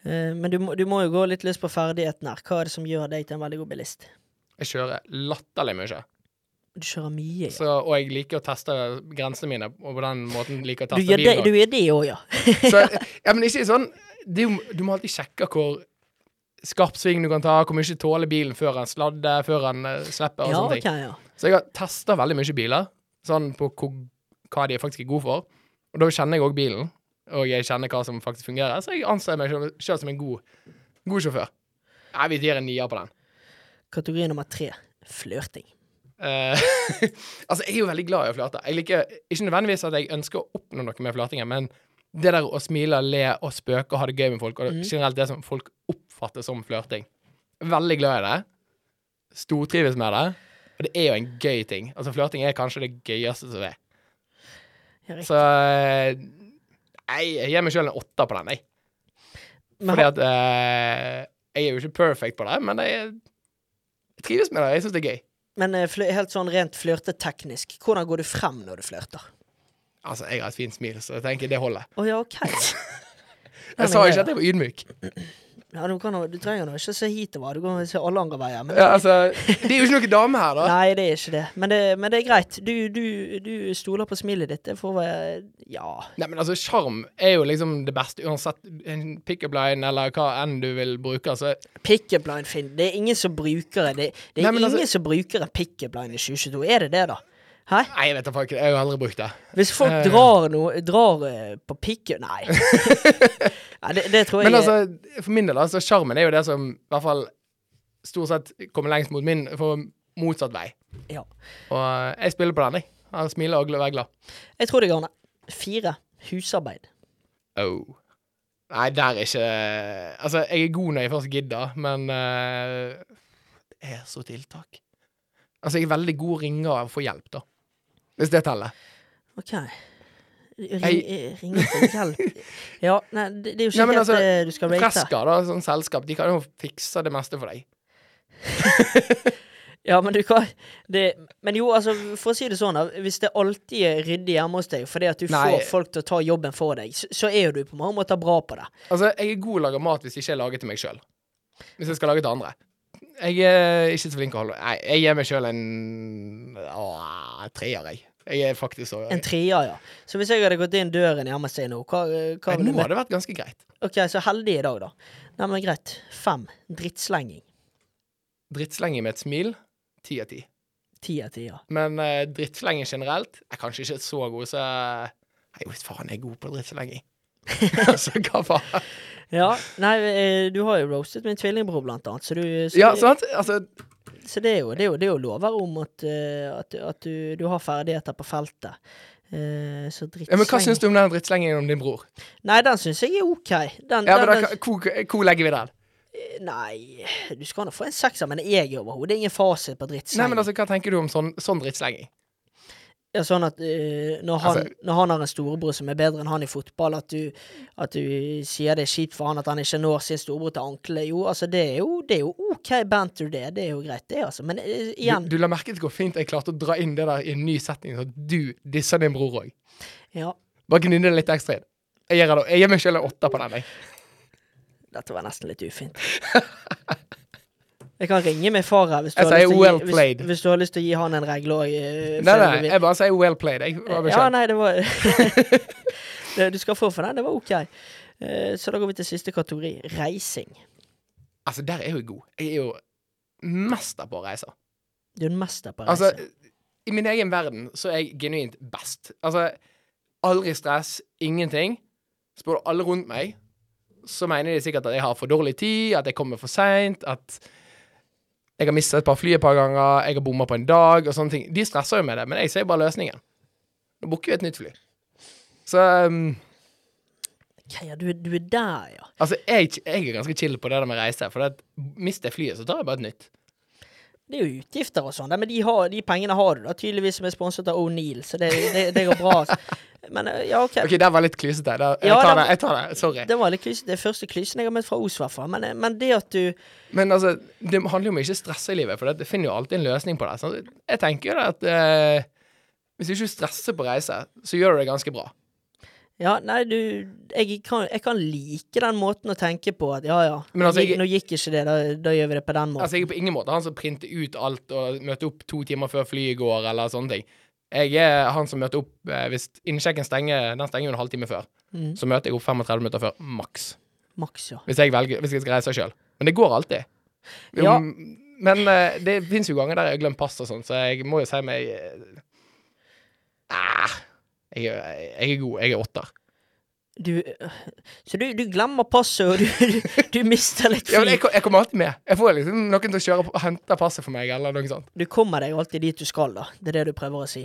Eh, men du må, du må jo gå litt løs på ferdigheten her. Hva er det som gjør deg til en veldig god bilist? Jeg kjører latterlig mye. Du kjører mye, ja. Så, og jeg liker å teste grensene mine, og på den måten liker å Du teste gjør det, du gjør det òg, ja. [LAUGHS] Så, ja, men ikke sånn er Du må alltid sjekke hvor skarp sving du kan ta, hvor mye tåler bilen før han sladder, før han eh, slipper og Ja, sånne ting. ting. ja. Så jeg har testa veldig mye biler, sånn på hva de faktisk er gode for. Og da kjenner jeg òg bilen, og jeg kjenner hva som faktisk fungerer. Så jeg anser meg sjøl som en god, god sjåfør. Nei, vi gir en nier på den. Kategori nummer tre flørting. Uh, [LAUGHS] altså, jeg er jo veldig glad i å flørte. Jeg liker ikke nødvendigvis at jeg ønsker å oppnå noe med flørtingen, men det der å smile, le og spøke og ha det gøy med folk, og generelt det som folk oppfatter som flørting. Veldig glad i det. Stortrives med det. Og det er jo en gøy ting. Altså, flørting er kanskje det gøyeste som er. Så eh, Nei, jeg gir meg sjøl en åtter på den, jeg. Fordi at eh, Jeg er jo ikke perfect på det, men jeg, jeg trives med det. Jeg syns det er gøy. Men eh, helt sånn rent flørteteknisk, hvordan går du frem når du flørter? Altså, jeg har et fint smil, så jeg tenker det holder. Oh, ja, okay. [LAUGHS] Jeg sa ikke at jeg var ydmyk. Ja, du, kan, du trenger nå ikke se hitover, du kan se alle andre veier. Men Ja, altså, det er jo ikke noen dame her, da. [LAUGHS] Nei, det er ikke det. Men det, men det er greit. Du, du, du stoler på smilet ditt. Det får være Ja. Nei, men altså, sjarm er jo liksom det beste, uansett en pickup line eller hva enn du vil bruke. Altså, Pickup line, Finn. Det er ingen som bruker det. Det er Nei, ingen altså- som bruker en pickup line i 2022. Er det det, da? Hæ? nei, jeg vet da ikke. Jeg har jo aldri brukt det. Hvis folk Eh. drar noe Drar eh, på pikken Nei. [LAUGHS] ja, det, det tror jeg Men altså, for min del, altså, sjarmen er jo det som i hvert fall stort sett kommer lengst mot min, for motsatt vei. ja. Og eh, jeg spiller på den, jeg. Han smiler og er glad. Jeg tror det går ned. Fire. Husarbeid. Oh. Nei, der er ikke Altså, jeg er god når jeg først gidder, men uh, det er så tiltak. Altså, jeg er veldig god ringer og får hjelp, da. Hvis det teller. OK. Ring, ring ringe for hjelp [LAUGHS] Ja, nei, det, det er jo ikke helt altså, det du skal rate. Fresker, da, sånn selskap, de kan jo fikse det meste for deg. [LAUGHS] Ja, men du kan det, Men jo, altså, for å si det sånn. Hvis det alltid er ryddig hjemme hos deg fordi at du Nei. får folk til å ta jobben for deg, så, så er jo du på mange måter bra på det. Altså, jeg er god til å lage mat hvis jeg ikke er lager til meg sjøl. Hvis jeg skal lage til andre. Jeg er ikke så flink å holde Nei, jeg gir meg sjøl en åh, treer, jeg. Jeg er faktisk så En treer, ja. Så hvis jeg hadde gått inn døren hjemme hos deg nå, hva, hva Nei, Nå hadde det vært ganske greit. OK, så heldig i dag, da. Nei, men greit. Fem. Drittslenging. Drittslenging med et smil, ti av ti. Ti av ti, ja. Men uh, drittslenging generelt er kanskje ikke så god, så Nei, vet faen, jeg er god på drittslenging. [LAUGHS] altså, hva faen? Ja, nei, eh, du har jo roastet min tvillingbror, blant annet, så du Så, Ja, sant? Altså, så det er jo, det er jo, det er jo lover om at, eh, at, at du, du har ferdigheter på feltet. Eh, så drittslenging ja, men hva syns du om den drittslengingen om din bror? Nei, den syns jeg er OK. Den, Ja, men den, da, hvor, hvor legger vi den, nei, du skal nå få en sekser, men jeg er overhodet ingen fasit på drittslenging. Nei, men altså, hva tenker du om sånn, sånn drittslenging? Ja, sånn at uh, når, han, Altså- når han har en storebror som er bedre enn han i fotball, at du, at du sier det er kjipt for han at han ikke når sin storebror til ankelet. Jo, altså, det er jo, det er jo OK banter, det. Det er jo greit, det, altså. Men uh, igjen Du, du la merke til hvor fint jeg klarte å dra inn det der i en ny setting, så du disser din bror òg. Ja, Bare gnidde det litt ekstra inn. Jeg gir, jeg gir meg selv en åtter på den, jeg. dette var nesten litt ufint. [LAUGHS] Jeg kan ringe min far her hvis well hvis, hvis du har lyst til å gi han en regle òg. Nei, nei, jeg bare sier well played. Jeg var Ja, nei, det var [LAUGHS] Du skal få for den. Det var OK. Eh, Så da går vi til siste kategori. Reising. Altså, der er jeg jo god. Jeg er jo mester på å reise. Du er en mester på å reise. Altså, i min egen verden så er jeg genuint best. Altså, aldri stress, ingenting. Spør du alle rundt meg, så mener de sikkert at jeg har for dårlig tid, at jeg kommer for seint, at jeg har mistet et par fly et par ganger, jeg har bomma på en dag, og sånne ting. De stresser jo med det, men jeg ser bare løsningen. Nå booker vi et nytt fly. Så um, okay, ja, du, du er der, ja. Altså, jeg, jeg er ganske chill på det der med reise, for mister jeg flyet, så tar jeg bare et nytt. Det er jo utgifter og sånn, men de, har, de pengene har du da, tydeligvis som er sponset av O'Neill, så det, det, det går bra. Altså. [LAUGHS] Men eh, ja, OK. OK, det var litt klysete. Jeg Ja, tar det. Jeg tar det. Sorry. Det var litt klysete. det første klysen jeg har møtt fra Os, i. Men, eh, men det at du Men altså, det handler jo om ikke stresse i livet, for det finner jo alltid en løsning på det. Så jeg tenker jo det at eh, hvis du ikke stresser på reise, så gjør du det ganske bra. Ja, nei, du jeg kan, jeg kan like den måten å tenke på at ja, ja, Men altså, jeg- nå gikk ikke det, da, da gjør vi det på den måten. Altså, jeg er på ingen måte han som printer ut alt og møter opp to timer før flyet går, eller sånne ting. Jeg er han som møter opp eh, hvis innsjekken stenger, den stenger jo en halvtime før. Mm. Så møter jeg opp 35 minutter før, maks. Maks, ja. Hvis jeg velger, hvis jeg skal reise sjøl. Men det går alltid. Ja. Mm, Men eh, det fins jo ganger der jeg har glemt pass og sånn, så jeg må jo si meg eh, Jeg, jeg er god. Jeg er åtter. Du, så du, du glemmer passet, og du, [LAUGHS] du, du mister litt Ja, men jeg, jeg kommer alltid med. Jeg får liksom noen til å kjøre og hente passet for meg, eller noe sånt. Du kommer deg alltid dit du skal, da. Det er det du prøver å si.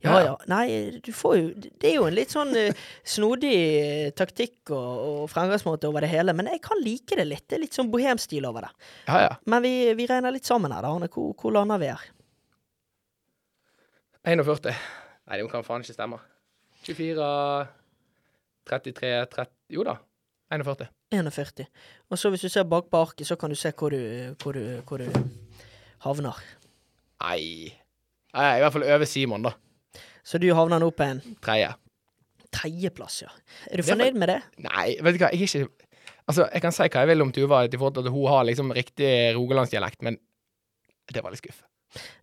Ja Ja. ja. Nei, du får jo Det er jo en litt sånn eh, snodig eh, taktikk og, og fremgangsmåte over det hele, men jeg kan like det litt. Det er litt sånn bohemstil over det. Ja, ja. Men vi, vi regner litt sammen her, da. Arne. Hvor, hvor lander vi her? 41. Nei, det kan faen ikke stemme. 24 33 30 Jo da. 41. 41. Og så hvis du ser bak på arket, så kan du se hvor du, hvor du, hvor du havner. Nei. Nei, I hvert fall over Simon, da. Så du havner nå på en Tredje. tredjeplass, ja. Er du er fornøyd med det? Nei, vet du hva, jeg er ikke Altså, jeg kan si hva jeg vil om Tuva i forhold til at hun har liksom riktig rogalandsdialekt, men det var litt skuff.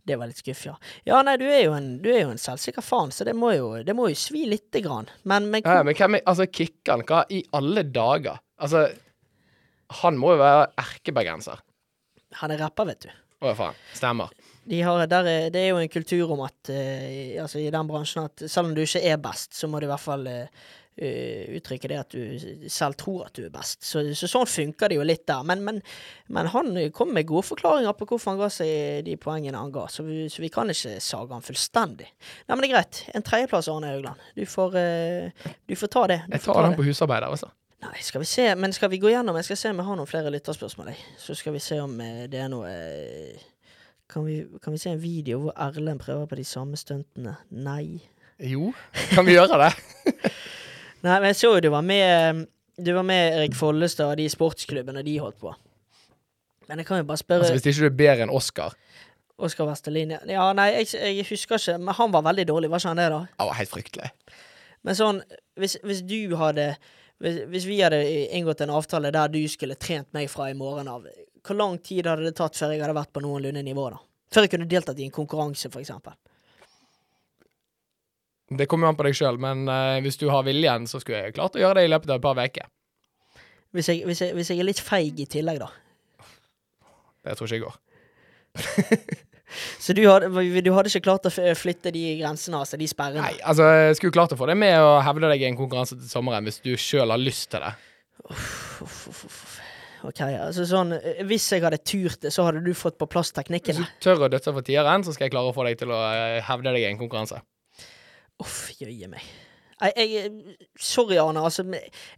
Det var litt skuff, ja. Ja, nei, du er jo en, du er jo en selvsikker faen, så det må jo, det må jo svi lite grann. Men, men, Ja, men hvem er Altså, Kikkan, hva i alle dager? Altså, han må jo være erkebergenser. han er rapper, vet du. Å, faen. Stemmer. De har, er, det er jo en kultur om at uh, altså i den bransjen at selv om du ikke er best, så må du i hvert fall eh, uttrykke det at du selv tror at du er best. Så, så sånn funker det jo litt der. Men, men, men han kom med gode forklaringer på hvorfor han ga seg de poengene han ga, så vi, så vi kan ikke sage han fullstendig. Nei, men det er greit. En tredjeplass, Arne Haugland. Du får, eh, du får ta det. Du Jeg tar ta den på husarbeider, altså. Nei, skal vi se. Men skal vi gå gjennom? Jeg skal se om jeg har noen flere lytterspørsmål. Så skal vi se om eh, det er noe eh, kan vi, kan vi se en video hvor Erlend prøver på de samme stuntene? Nei. Jo, kan vi gjøre det? [LAUGHS] Nei, men jeg så jo du var med Du var med Erik Follestad og de sportsklubbene de holdt på. Men jeg kan jo bare spørre Altså, hvis ikke du er bedre enn Oscar. Oskar Vestelin, ja. nei, jeg, jeg husker ikke, men han var veldig dårlig, var ikke han det, da? Det var helt fryktelig. Men sånn, hvis, hvis du hadde hvis, hvis vi hadde inngått en avtale der du skulle trent meg fra i morgen av, hvor lang tid hadde det tatt før jeg hadde vært på noenlunde nivå, da? Før jeg kunne deltatt i en konkurranse, for eksempel. Det kommer jo an på deg sjøl, men eh, hvis du har viljen, så skulle jeg klart å gjøre det i løpet av et par uker. Hvis hvis, hvis jeg er litt feig i tillegg, da. Det tror ikke jeg går. [LAUGHS] Så du hadde, du hadde ikke klart å flytte de grensene, altså de sperrene? Nei, altså, jeg skulle klart å få det med å hevde deg i en konkurranse til sommeren hvis du sjøl har lyst til det. Uff, uff, uff. Ok, altså sånn eh, Hvis jeg hadde turt det, så hadde du fått på plass Hvis du tør å dødse for tieren, så skal jeg klare å få deg til å eh, hevde deg i en konkurranse. Uff, jøye meg. Jeg, jeg, sorry, Arne. Altså,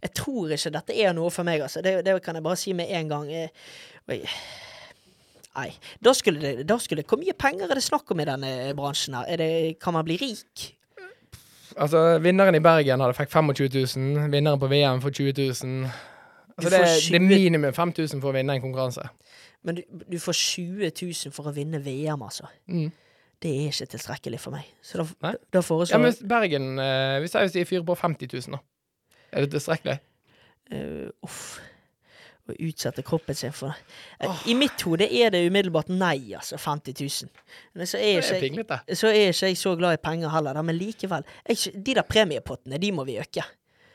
jeg tror ikke dette er noe for meg. Altså. Det, det kan jeg bare si med en gang. Eh, oi. Nei. Da skulle det, da skulle Hvor mye penger er det snakk om i denne bransjen her? Er det, kan man bli rik? Altså, vinneren i Bergen hadde fikk 25 000, vinneren på VM får 20 000. Altså, det, får er- det er 20 minimum 5000 for å vinne en konkurranse. Men du, du får 20 000 for å vinne VM, altså. Mm. Det er ikke tilstrekkelig for meg. Så da, Nei. da Ja, foreslår men jeg hvis Bergen eh, Hvis jeg sier fyrer på 50 000, da. Er det tilstrekkelig? Uh, Uff. Å utsette kroppen sin for det. I mitt hode er det umiddelbart nei, altså. 50 000. Men så er ikke jeg så er ikke jeg så glad i penger heller, da, men likevel. Jeg, de der premiepottene, de må vi øke.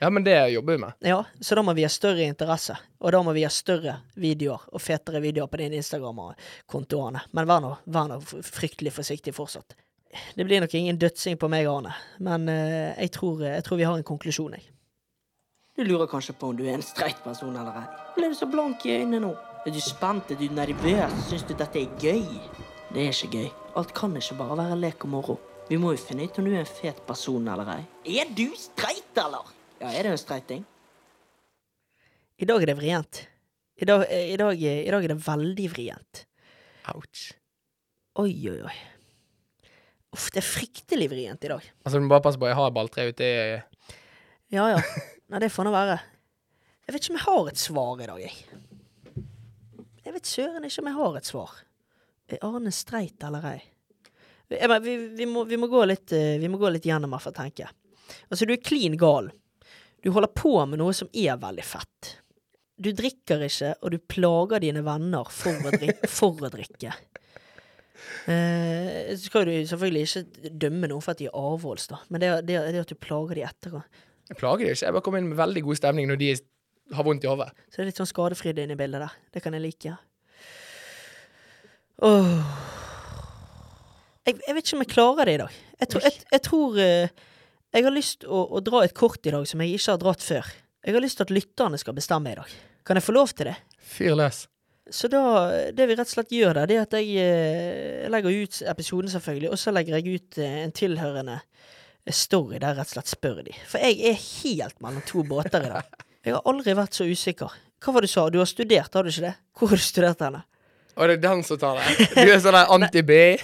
Ja, men det jobber vi med. Ja, Så da må vi ha større interesse, og da må vi ha større videoer og fetere videoer på din Instagram-konto, Arne. Men vær nå, vær nå fryktelig forsiktig fortsatt. Det blir nok ingen dødsing på meg, Arne, men uh, jeg, tror, jeg tror vi har en konklusjon, jeg. Du lurer kanskje på om du er en streit person eller ei. Ble du så blank i øynene nå? Er du spent? Er du nervøs? Syns du dette er gøy? Det er ikke gøy. Alt kan ikke bare være lek og moro. Vi må jo finne ut om du er en fet person eller ei. Er du streit, eller? Ja, er det en streiting? I dag er det vrient. I dag, eh, i dag, i dag er det veldig vrient. Ouch. Oi, oi, oi. Uff, det er fryktelig vrient i dag. Altså, du må bare passe på, jeg har balltre ute i Ja, ja. [LAUGHS] Nei, det får nå være. Jeg vet ikke om jeg har et svar i dag, jeg. Jeg vet søren ikke om jeg har et svar. Er Arne streit eller ei? Vi, vi, må, vi, må gå litt, eh, vi må gå litt gjennom her for å tenke. Altså, du er klin gal. Du holder på med noe som er veldig fett. Du drikker ikke, og du plager dine venner for å, drik [LAUGHS] for å drikke. Eh, så skal du selvfølgelig ikke dømme noen for at de er avholds, da. Men det, det, det at du plager de etterpå Jeg plager de ikke. Jeg bare kommer inn med veldig god stemning når de har vondt i hodet. Så det er litt sånn skadefryd inne i bildet der. Det kan jeg like. Oh. Jeg, jeg vet ikke om jeg klarer det i dag. Jeg, tror- jeg, jeg tror eh, Jeg har lyst å, å dra et kort i dag som jeg ikke har dratt før. Jeg har lyst til at lytterne skal bestemme i dag. Kan jeg få lov til det? Fyr løs. Så da, det vi rett og slett gjør der, det er at jeg eh, legger ut episoden, selvfølgelig, og så legger jeg ut eh, en tilhørende story der jeg rett og slett spør de. For jeg er helt mellom to båter i dag. [LAUGHS] Jeg har aldri vært så usikker. Hva var det du sa? Du har studert, har du ikke det? Hvor har du studert henne? Og det er den som tar det. Du er sånn der [LAUGHS] anti-BI.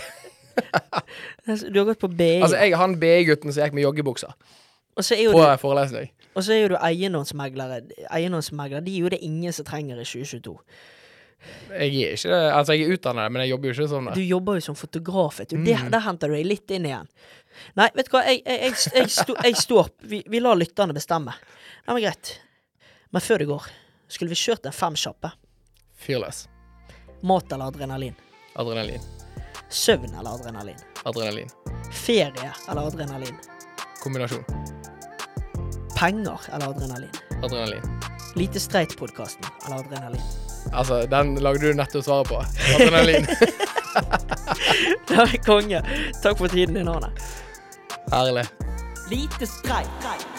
Du har gått på BI, Altså, jeg er han BI-gutten som gikk med joggebuksa på du, forelesning. og så er jo du eiendomsmeglere. Eiendomsmeglere, de er jo det ingen som trenger i 2022. Jeg er ikke Altså, jeg er utdannet, men jeg jobber jo ikke sånn. Du jobber jo som fotograf, vet du. Det, Mm. der henter du deg litt inn igjen. Nei, vet du hva, jeg, jeg, jeg, jeg, står Vi, vi lar lytterne bestemme. Ja, men greit. Men før det går, skulle vi kjørt en fem kjappe? Fearless. Mat eller adrenalin? Adrenalin. Søvn eller adrenalin? Adrenalin. Ferie eller adrenalin? Kombinasjon. Penger eller adrenalin? Adrenalin. Lite streit-podkasten eller adrenalin? Altså, den lagde du nettopp svaret på. Adrenalin. [LAUGHS] Det er konge. Takk for tiden din, Arne. Herlig. Lite streit.